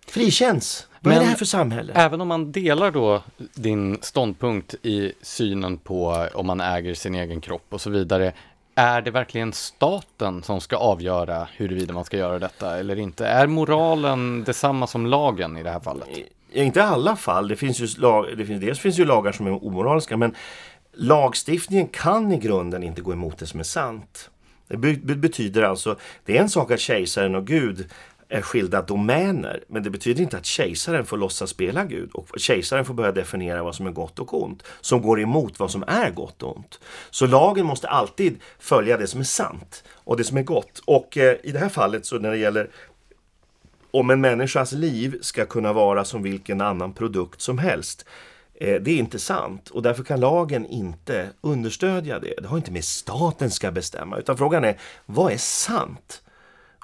Frikänns. Vad är det här för samhälle? Även om man delar då din ståndpunkt i synen på om man äger sin egen kropp och så vidare. Är det verkligen staten som ska avgöra huruvida man ska göra detta eller inte? Är moralen detsamma som lagen i det här fallet? Inte i alla fall. Det finns ju, lag, det finns, dels finns ju lagar som är omoraliska men lagstiftningen kan i grunden inte gå emot det som är sant. Det betyder alltså, det är en sak att kejsaren och Gud skilda domäner. Men det betyder inte att kejsaren får låtsas spela Gud och kejsaren får börja definiera vad som är gott och ont. Som går emot vad som är gott och ont. Så lagen måste alltid följa det som är sant och det som är gott. Och eh, i det här fallet så när det gäller om en människas liv ska kunna vara som vilken annan produkt som helst. Eh, det är inte sant och därför kan lagen inte understödja det. Det har inte med staten ska bestämma utan frågan är vad är sant?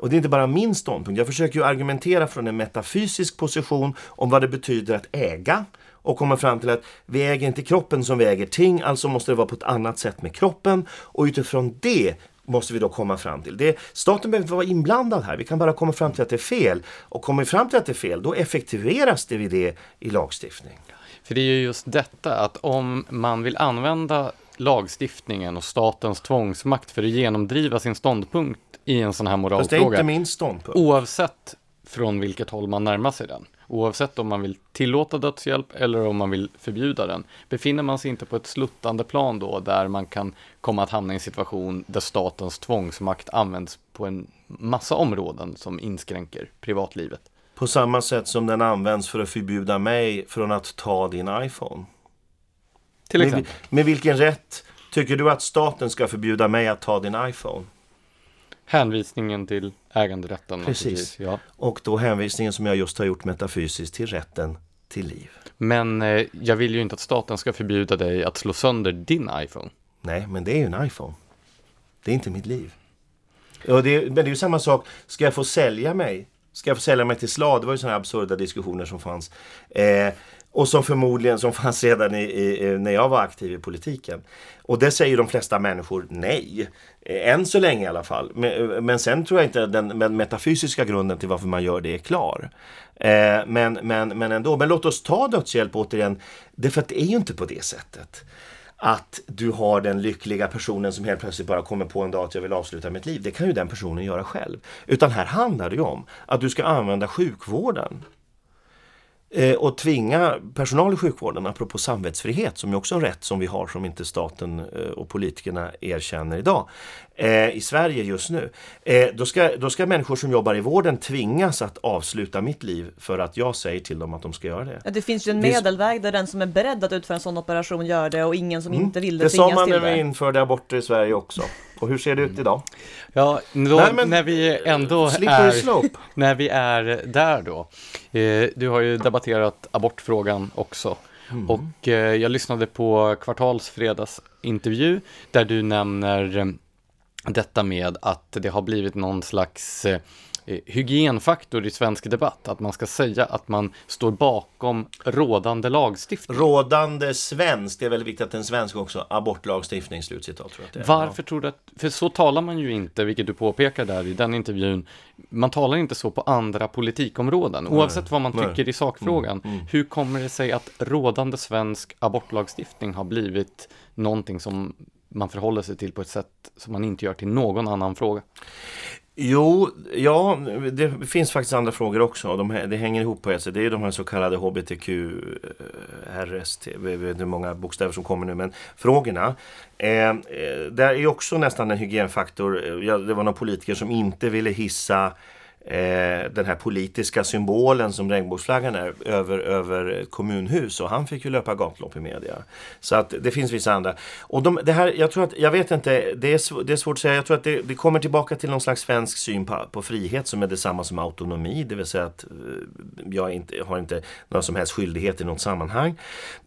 Och det är inte bara min ståndpunkt. Jag försöker ju argumentera från en metafysisk position om vad det betyder att äga och kommer fram till att vi äger inte kroppen som vi äger ting, alltså måste det vara på ett annat sätt med kroppen och utifrån det måste vi då komma fram till. Det, staten behöver inte vara inblandad här, vi kan bara komma fram till att det är fel. Och kommer vi fram till att det är fel, då effektiveras det vid det i lagstiftning. För det är ju just detta att om man vill använda lagstiftningen och statens tvångsmakt för att genomdriva sin ståndpunkt i en sån här moralfråga. Fast det är inte min ståndpunkt. Oavsett från vilket håll man närmar sig den. Oavsett om man vill tillåta dödshjälp eller om man vill förbjuda den. Befinner man sig inte på ett sluttande plan då där man kan komma att hamna i en situation där statens tvångsmakt används på en massa områden som inskränker privatlivet. På samma sätt som den används för att förbjuda mig från att ta din iPhone. Till exempel. Med, med vilken rätt tycker du att staten ska förbjuda mig att ta din iPhone? Hänvisningen till äganderätten. Precis. Ja. Och då hänvisningen som jag just har gjort metafysiskt till rätten till liv. Men eh, jag vill ju inte att staten ska förbjuda dig att slå sönder din iPhone. Nej, men det är ju en iPhone. Det är inte mitt liv. Och det, men det är ju samma sak, ska jag få sälja mig? Ska jag få sälja mig till slav? Det var ju sådana absurda diskussioner som fanns. Eh, och som förmodligen som fanns redan i, i, när jag var aktiv i politiken. Och det säger de flesta människor nej. Eh, än så länge i alla fall. Men, eh, men sen tror jag inte den metafysiska grunden till varför man gör det är klar. Eh, men, men, men ändå. Men låt oss ta dödshjälp återigen. Därför att det är ju inte på det sättet att du har den lyckliga personen som helt plötsligt bara kommer på en dag att jag vill avsluta mitt liv. Det kan ju den personen göra själv. Utan här handlar det ju om att du ska använda sjukvården och tvinga personal i sjukvården, apropå samvetsfrihet som är också en rätt som vi har som inte staten eh, och politikerna erkänner idag eh, i Sverige just nu. Eh, då, ska, då ska människor som jobbar i vården tvingas att avsluta mitt liv för att jag säger till dem att de ska göra det. Ja, det finns ju en medelväg där den som är beredd att utföra en sån operation gör det och ingen som mm. inte vill det, det tvingas till det. Det sa man när vi införde aborter i Sverige också. Och hur ser det ut idag? Ja, då, Nej, men, när vi ändå är, [LAUGHS] när vi är där då. Eh, du har ju debatterat abortfrågan också. Mm. Och eh, jag lyssnade på Kvartals fredagsintervju där du nämner eh, detta med att det har blivit någon slags Eh, hygienfaktor i svensk debatt, att man ska säga att man står bakom rådande lagstiftning. Rådande svensk, det är väldigt viktigt att en svensk också, abortlagstiftning, slutcitat. Tror jag Varför tror du att, för så talar man ju inte, vilket du påpekar där i den intervjun, man talar inte så på andra politikområden, nej, oavsett vad man tycker nej. i sakfrågan. Mm, mm. Hur kommer det sig att rådande svensk abortlagstiftning har blivit någonting som man förhåller sig till på ett sätt som man inte gör till någon annan fråga? Jo, ja, det finns faktiskt andra frågor också. De, det hänger ihop på ett sätt. Det är de här så kallade HBTQ, eh, RST, jag vet inte hur många bokstäver som kommer nu, men frågorna. Eh, eh där är också nästan en hygienfaktor. Eh, ja, det var någon politiker som inte ville hissa eh, den här politiska symbolen som regnbågsflaggan är över, över kommunhus och han fick ju löpa gatlopp i media. Så att det finns vissa andra. Och de, det här, jag tror att, jag vet inte, det är, det är svårt att säga. Jag tror att det, det kommer tillbaka till någon slags svensk syn på, på frihet som är detsamma som autonomi, det vill säga att eh, jag inte, har inte några som helst skyldighet i något sammanhang.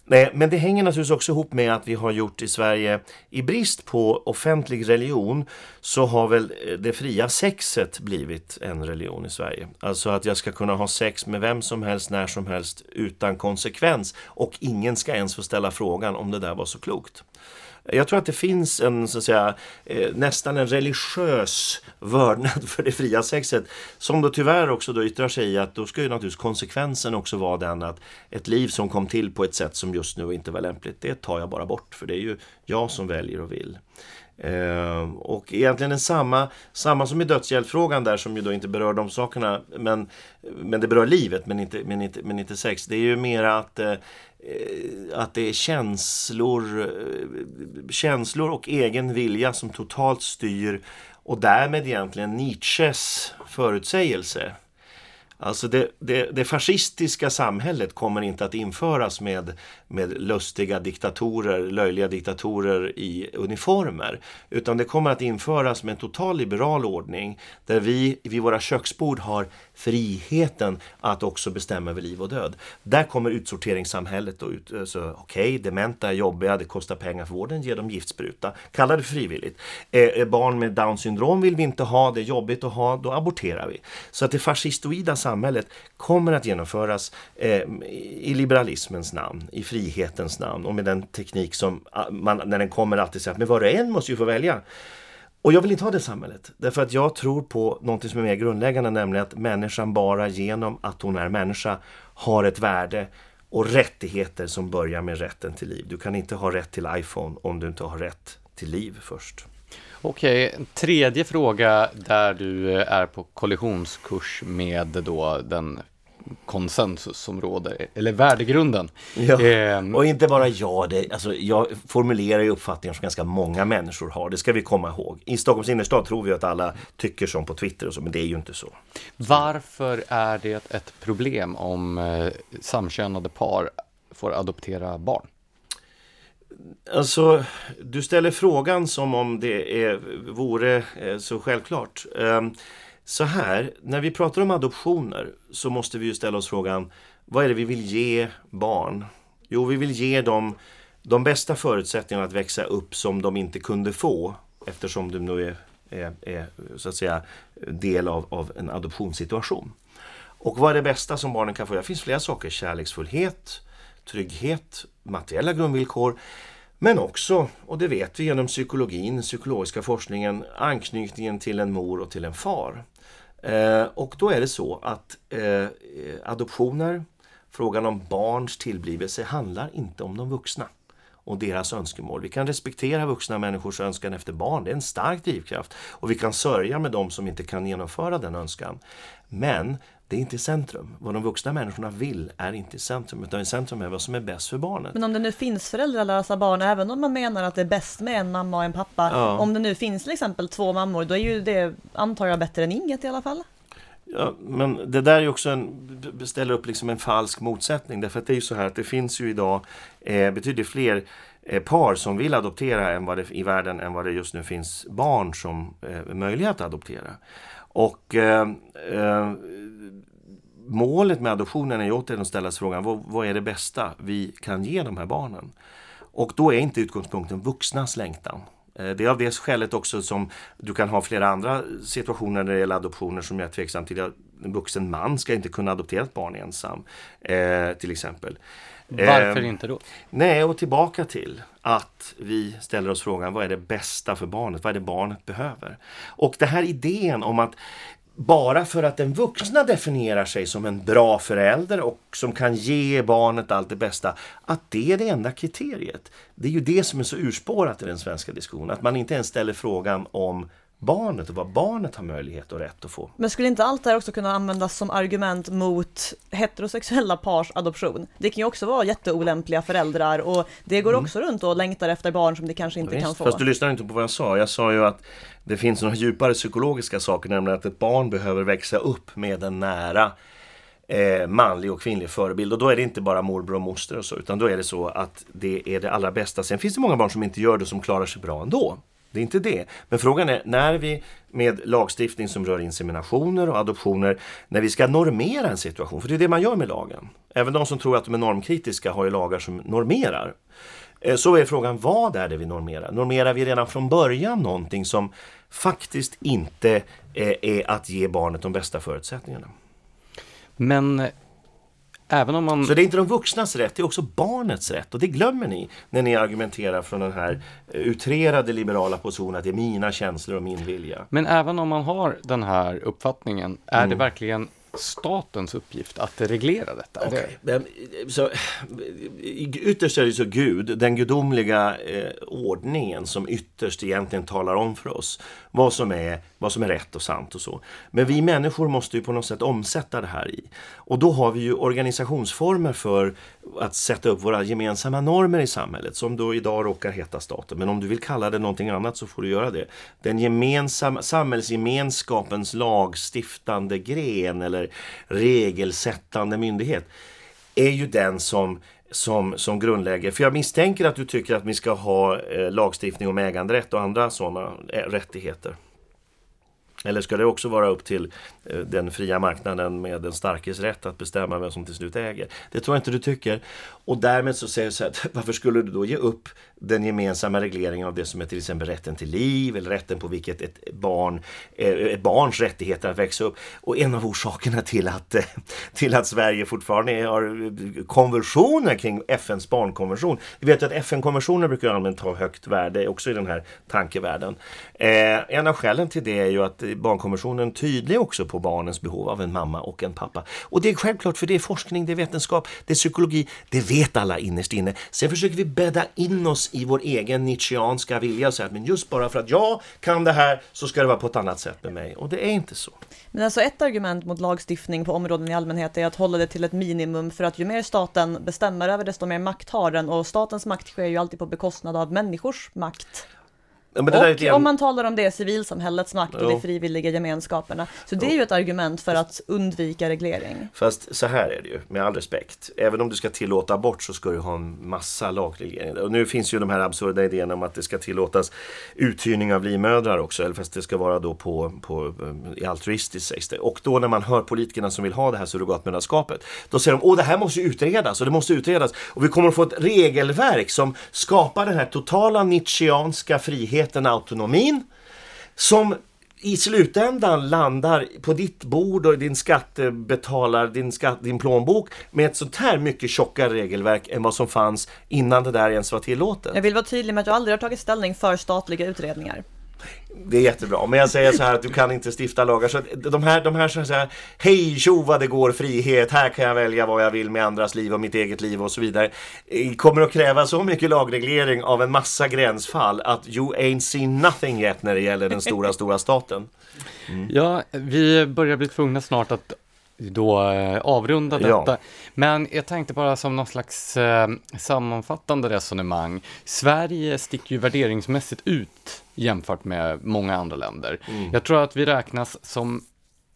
Men det hänger naturligtvis också ihop med att vi har gjort i Sverige, i brist på offentlig religion, så har väl eh, det fria sexet blivit en religion i Sverige. Alltså att jag ska kunna ha sex med vem som helst, när som helst, utan konsekvens. Och ingen ska ens få ställa frågan om det där var så klokt. Jag tror att det finns en, så att säga, eh, nästan en religiös vördnad för det fria sexet. Som då tyvärr också då yttrar sig i att då ska ju naturligtvis konsekvensen också vara den att ett liv som kom till på ett sätt som just nu inte var lämpligt, det tar jag bara bort. För det är ju jag som väljer och vill. Eh, och egentligen den samma, samma som i dödshjälpsfrågan där som ju då inte berör de sakerna men, men det berör livet men inte, men inte, men inte sex. Det är ju mera att eh, Eh, att det är känslor, eh, känslor och egen vilja som totalt styr och därmed egentligen Nietzsches förutsägelse. Alltså det, det, det, fascistiska samhället kommer inte att införas med, med lustiga diktatorer, löjliga diktatorer i uniformer. Utan det kommer att införas med en total liberal ordning där vi vid våra köksbord har friheten att också bestämma över liv och död. Där kommer utsorteringssamhället ut. Alltså, okej, okay, dementa är jobbiga, det kostar pengar för vården, ge dem giftspruta. Kalla det frivilligt. Eh, eh barn med Down syndrom vill vi inte ha, det är jobbigt att ha, då aborterar vi. Så att det fascistoida samhället kommer att genomföras eh, i liberalismens namn, i frihetens namn och med den teknik som ah, man, när den kommer alltid säger att men var och en måste ju få välja. Och jag vill inte ha det samhället. Därför att jag tror på någonting som är mer grundläggande, nämligen att människan bara genom att hon är människa har ett värde och rättigheter som börjar med rätten till liv. Du kan inte ha rätt till iPhone om du inte har rätt till liv först. Okej, tredje fråga där du är på kollisionskurs med då den konsensus som råder, eller värdegrunden. Ja. Eh, och inte bara jag, det, alltså, jag formulerar ju uppfattningar som ganska många människor har, det ska vi komma ihåg. I Stockholms innerstad tror vi att alla tycker som på Twitter och så, men det är ju inte så. Varför är det ett problem om eh, samkönade par får adoptera barn? Alltså, du ställer frågan som om det är, vore eh, så självklart. Så här, när vi pratar om adoptioner så måste vi ju ställa oss frågan vad är det vi vill ge barn? Jo, vi vill ge dem de bästa förutsättningarna att växa upp som de inte kunde få eftersom de nu är, är, är så att säga del av, av en adoptionssituation. Och vad är det bästa som barnen kan få? Det finns flera saker. Kärleksfullhet, trygghet, materiella grundvillkor. Men också, och det vet vi genom psykologin, psykologiska forskningen, anknytningen till en mor och till en far. Eh, och då är det så att eh, adoptioner, frågan om barns tillblivelse handlar inte om de vuxna och deras önskemål. Vi kan respektera vuxna människors önskan efter barn, det är en stark drivkraft. Och vi kan sörja med de som inte kan genomföra den önskan. Men det är inte i centrum. Vad de vuxna människorna vill är inte i centrum, utan i centrum är vad som är bäst för barnet. Men om det nu finns föräldralösa barn, även om man menar att det är bäst med en mamma och en pappa, ja. om det nu finns till exempel två mammor, då är ju det, antar jag, bättre än inget i alla fall. Ja, men det där är också en, ställer upp liksom en falsk motsättning, därför att det är ju så här att det finns ju idag eh, betydligt fler eh, par som vill adoptera än vad det, i världen än vad det just nu finns barn som eh, är möjliga att adoptera. Och eh, eh, målet med adoptionen är ju återigen att ställa sig frågan vad, vad är det bästa vi kan ge de här barnen? Och då är inte utgångspunkten vuxnas längtan. Eh, det är av det skälet också som du kan ha flera andra situationer när det gäller adoptioner som jag är tveksam till. En vuxen man ska inte kunna adoptera ett barn ensam, eh, till exempel. Varför eh, inte då? Nej, och tillbaka till att vi ställer oss frågan vad är det bästa för barnet? Vad är det barnet behöver? Och den här idén om att bara för att den vuxna definierar sig som en bra förälder och som kan ge barnet allt det bästa, att det är det enda kriteriet. Det är ju det som är så urspårat i den svenska diskussionen, att man inte ens ställer frågan om barnet och vad barnet har möjlighet och rätt att få. Men skulle inte allt det här också kunna användas som argument mot heterosexuella pars adoption? Det kan ju också vara jätteolämpliga föräldrar och det går mm. också runt och längtar efter barn som de kanske inte Visst, kan få. Fast du lyssnar inte på vad jag sa. Jag sa ju att det finns några djupare psykologiska saker, nämligen att ett barn behöver växa upp med en nära eh, manlig och kvinnlig förebild. Och då är det inte bara morbror och moster och så, utan då är det så att det är det allra bästa. Sen finns det många barn som inte gör det som klarar sig bra ändå. Det är inte det. Men frågan är när vi med lagstiftning som rör inseminationer och adoptioner, när vi ska normera en situation, för det är det man gör med lagen. Även de som tror att de är normkritiska har ju lagar som normerar. Eh, så är frågan, vad är det vi normerar? Normerar vi redan från början någonting som faktiskt inte eh, är att ge barnet de bästa förutsättningarna? Men Även om man... Så det är inte de vuxnas rätt, det är också barnets rätt. Och det glömmer ni när ni argumenterar från den här eh, utrerade liberala positionen att det är mina känslor och min vilja. Men även om man har den här uppfattningen, är mm. det verkligen statens uppgift att reglera detta? Okay. Så, ytterst är det så Gud, den gudomliga eh, ordningen som ytterst egentligen talar om för oss vad som, är, vad som är rätt och sant och så. Men vi människor måste ju på något sätt omsätta det här i. Och då har vi ju organisationsformer för att sätta upp våra gemensamma normer i samhället som då idag råkar heta staten. Men om du vill kalla det någonting annat så får du göra det. Den gemensamma, samhällsgemenskapens lagstiftande gren eller regelsättande myndighet är ju den som som, som grundlägger. För jag misstänker att du tycker att vi ska ha eh, lagstiftning om äganderätt och andra sådana eh, rättigheter. Eller ska det också vara upp till eh, den fria marknaden med den starkes rätt att bestämma vem som till slut äger? Det tror jag inte du tycker. Och därmed så säger du så här, [LAUGHS] varför skulle du då ge upp den gemensamma regleringen av det som är till exempel rätten till liv eller rätten på vilket ett barn, eh, ett barns rättigheter att växa upp. Och en av orsakerna till att, eh, till att Sverige fortfarande har eh, konventioner kring FNs barnkonvention. Vi vet att FN-konventioner brukar allmänt ha högt värde också i den här tankevärlden. en av skälen till det är ju att barnkonventionen tydlig också på barnens behov av en mamma och en pappa. Och det är självklart för det är forskning, det är vetenskap, det är psykologi, det vet alla innerst inne. Sen försöker vi bädda in oss i vår egen nietzscheanska vilja och säga att men just bara för att jag kan det här så ska det vara på ett annat sätt med mig. Och det är inte så. Men alltså ett argument mot lagstiftning på områden i allmänhet är att hålla det till ett minimum för att ju mer staten bestämmer över desto mer makt har den och statens makt sker ju alltid på bekostnad av människors makt. Ja, och igen... om man talar om det civilsamhällets makt och de frivilliga gemenskaperna. Så det är ju ett argument för att undvika reglering. Fast så här är det ju, med all respekt. Även om du ska tillåta abort så ska du ha en massa lagregleringar. Och nu finns ju de här absurda idéerna om att det ska tillåtas uthyrning av livmödrar också. Eller fast det ska vara då på, på i eh, altruistiskt sägs det. Och då när man hör politikerna som vill ha det här surrogatmödraskapet. Då säger de, åh det här måste utredas och det måste utredas. Och vi kommer att få ett regelverk som skapar den här totala nietzscheanska friheten friheten, autonomin som i slutändan landar på ditt bord och din skattebetalar, din, skatt, din plånbok med ett sånt här mycket tjockare regelverk än vad som fanns innan det där ens var tillåtet. Jag vill vara tydlig med att jag aldrig har tagit ställning för statliga utredningar. Det är jättebra, men jag säger så här att du kan inte stifta lagar. Så de här, de här som säger hej tjo vad det går frihet, här kan jag välja vad jag vill med andras liv och mitt eget liv och så vidare. Eh, kommer att kräva så mycket lagreglering av en massa gränsfall att you ain't seen nothing yet när det gäller den stora, stora staten. Mm. Ja, vi börjar bli tvungna snart att då eh, avrunda detta. Ja. Men jag tänkte bara som någon slags eh, sammanfattande resonemang. Sverige sticker ju värderingsmässigt ut jämfört med många andra länder. Mm. Jag tror att vi räknas som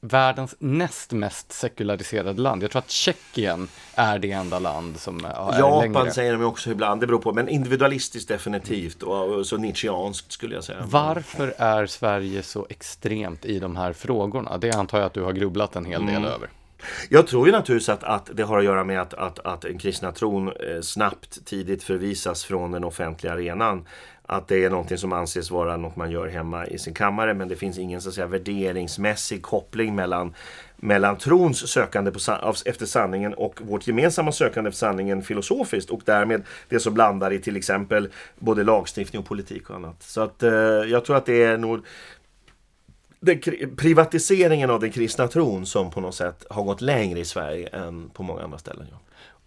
världens näst mest sekulariserade land. Jag tror att Tjeckien är det enda land som är Japan längre. säger de också ibland, det beror på, men individualistiskt definitivt och så nietzscheanskt skulle jag säga. Varför är Sverige så extremt i de här frågorna? Det antar jag att du har grubblat en hel del mm. över. Jag tror ju naturligtvis att, att det har att göra med att, att, att den kristna tron eh, snabbt, tidigt förvisas från den offentliga arenan att det är någonting som anses vara något man gör hemma i sin kammare men det finns ingen så att säga, värderingsmässig koppling mellan, mellan trons sökande på, efter sanningen och vårt gemensamma sökande efter sanningen filosofiskt och därmed det som blandar i till exempel både lagstiftning och politik och annat. Så att eh, jag tror att det är nog den, privatiseringen av den kristna tron som på något sätt har gått längre i Sverige än på många andra ställen. Ja.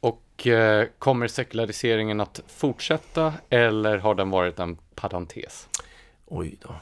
Och eh, kommer sekulariseringen att fortsätta eller har den varit en parentes? Oj då.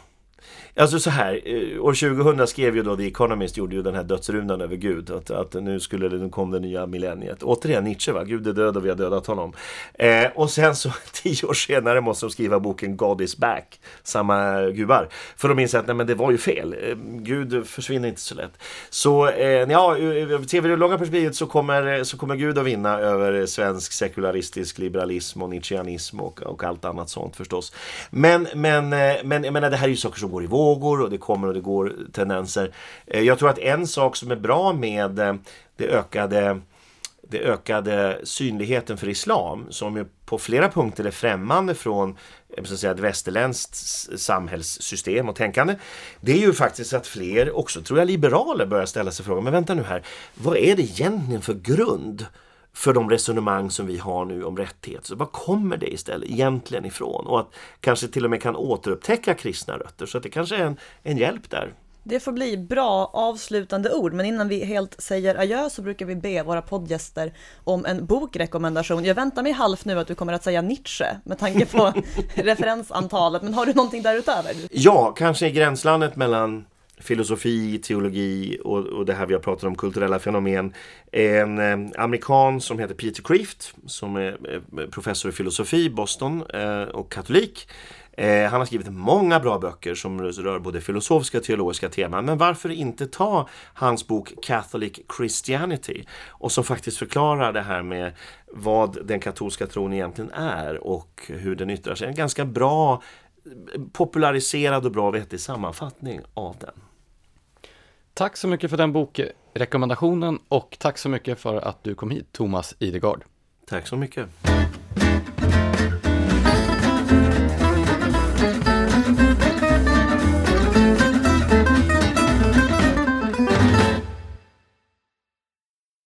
Alltså så här, eh, år 2000 skrev ju då The Economist, gjorde ju den här dödsrundan över Gud. Att, att nu, skulle det, nu kom det nya millenniet. Återigen Nietzsche va, Gud är död och vi har dödat honom. Eh, och sen så [LAUGHS] tio år senare måste de skriva boken God is back. Samma gubbar. För de inser att nej, men det var ju fel. Eh, Gud försvinner inte så lätt. Så eh, ja, eh, eh, ser vi det långa perspektivet så kommer, så kommer Gud att vinna över svensk sekularistisk liberalism och nietzscheanism och, och allt annat sånt förstås. Men, men, men jag menar det här är ju saker som går i vågor och det kommer och det går tendenser. Eh, jag tror att en sak som är bra med eh, det ökade det ökade synligheten för islam som ju på flera punkter är främmande från eh, så att säga, ett västerländskt samhällssystem och tänkande. Det är ju faktiskt att fler, också tror jag liberaler, börjar ställa sig frågan, men vänta nu här, vad är det egentligen för grund för de resonemang som vi har nu om rättigheter. Så var kommer det istället egentligen ifrån? Och att kanske till och med kan återupptäcka kristna rötter. Så att det kanske är en, en hjälp där. Det får bli bra avslutande ord, men innan vi helt säger adjö så brukar vi be våra poddgäster om en bokrekommendation. Jag väntar mig halvt nu att du kommer att säga Nietzsche med tanke på [LAUGHS] referensantalet, men har du någonting därutöver? Ja, kanske i gränslandet mellan filosofi, teologi och, och det här vi har pratat om, kulturella fenomen. En eh, amerikan som heter Peter Kreeft som är eh, professor i filosofi i Boston eh, och katolik. Eh, han har skrivit många bra böcker som rör både filosofiska och teologiska teman. Men varför inte ta hans bok Catholic Christianity och som faktiskt förklarar det här med vad den katolska tron egentligen är och hur den yttrar sig. En ganska bra populariserad och bra vettig sammanfattning av den. Tack så mycket för den bokrekommendationen och tack så mycket för att du kom hit, Thomas Idegard. Tack så mycket.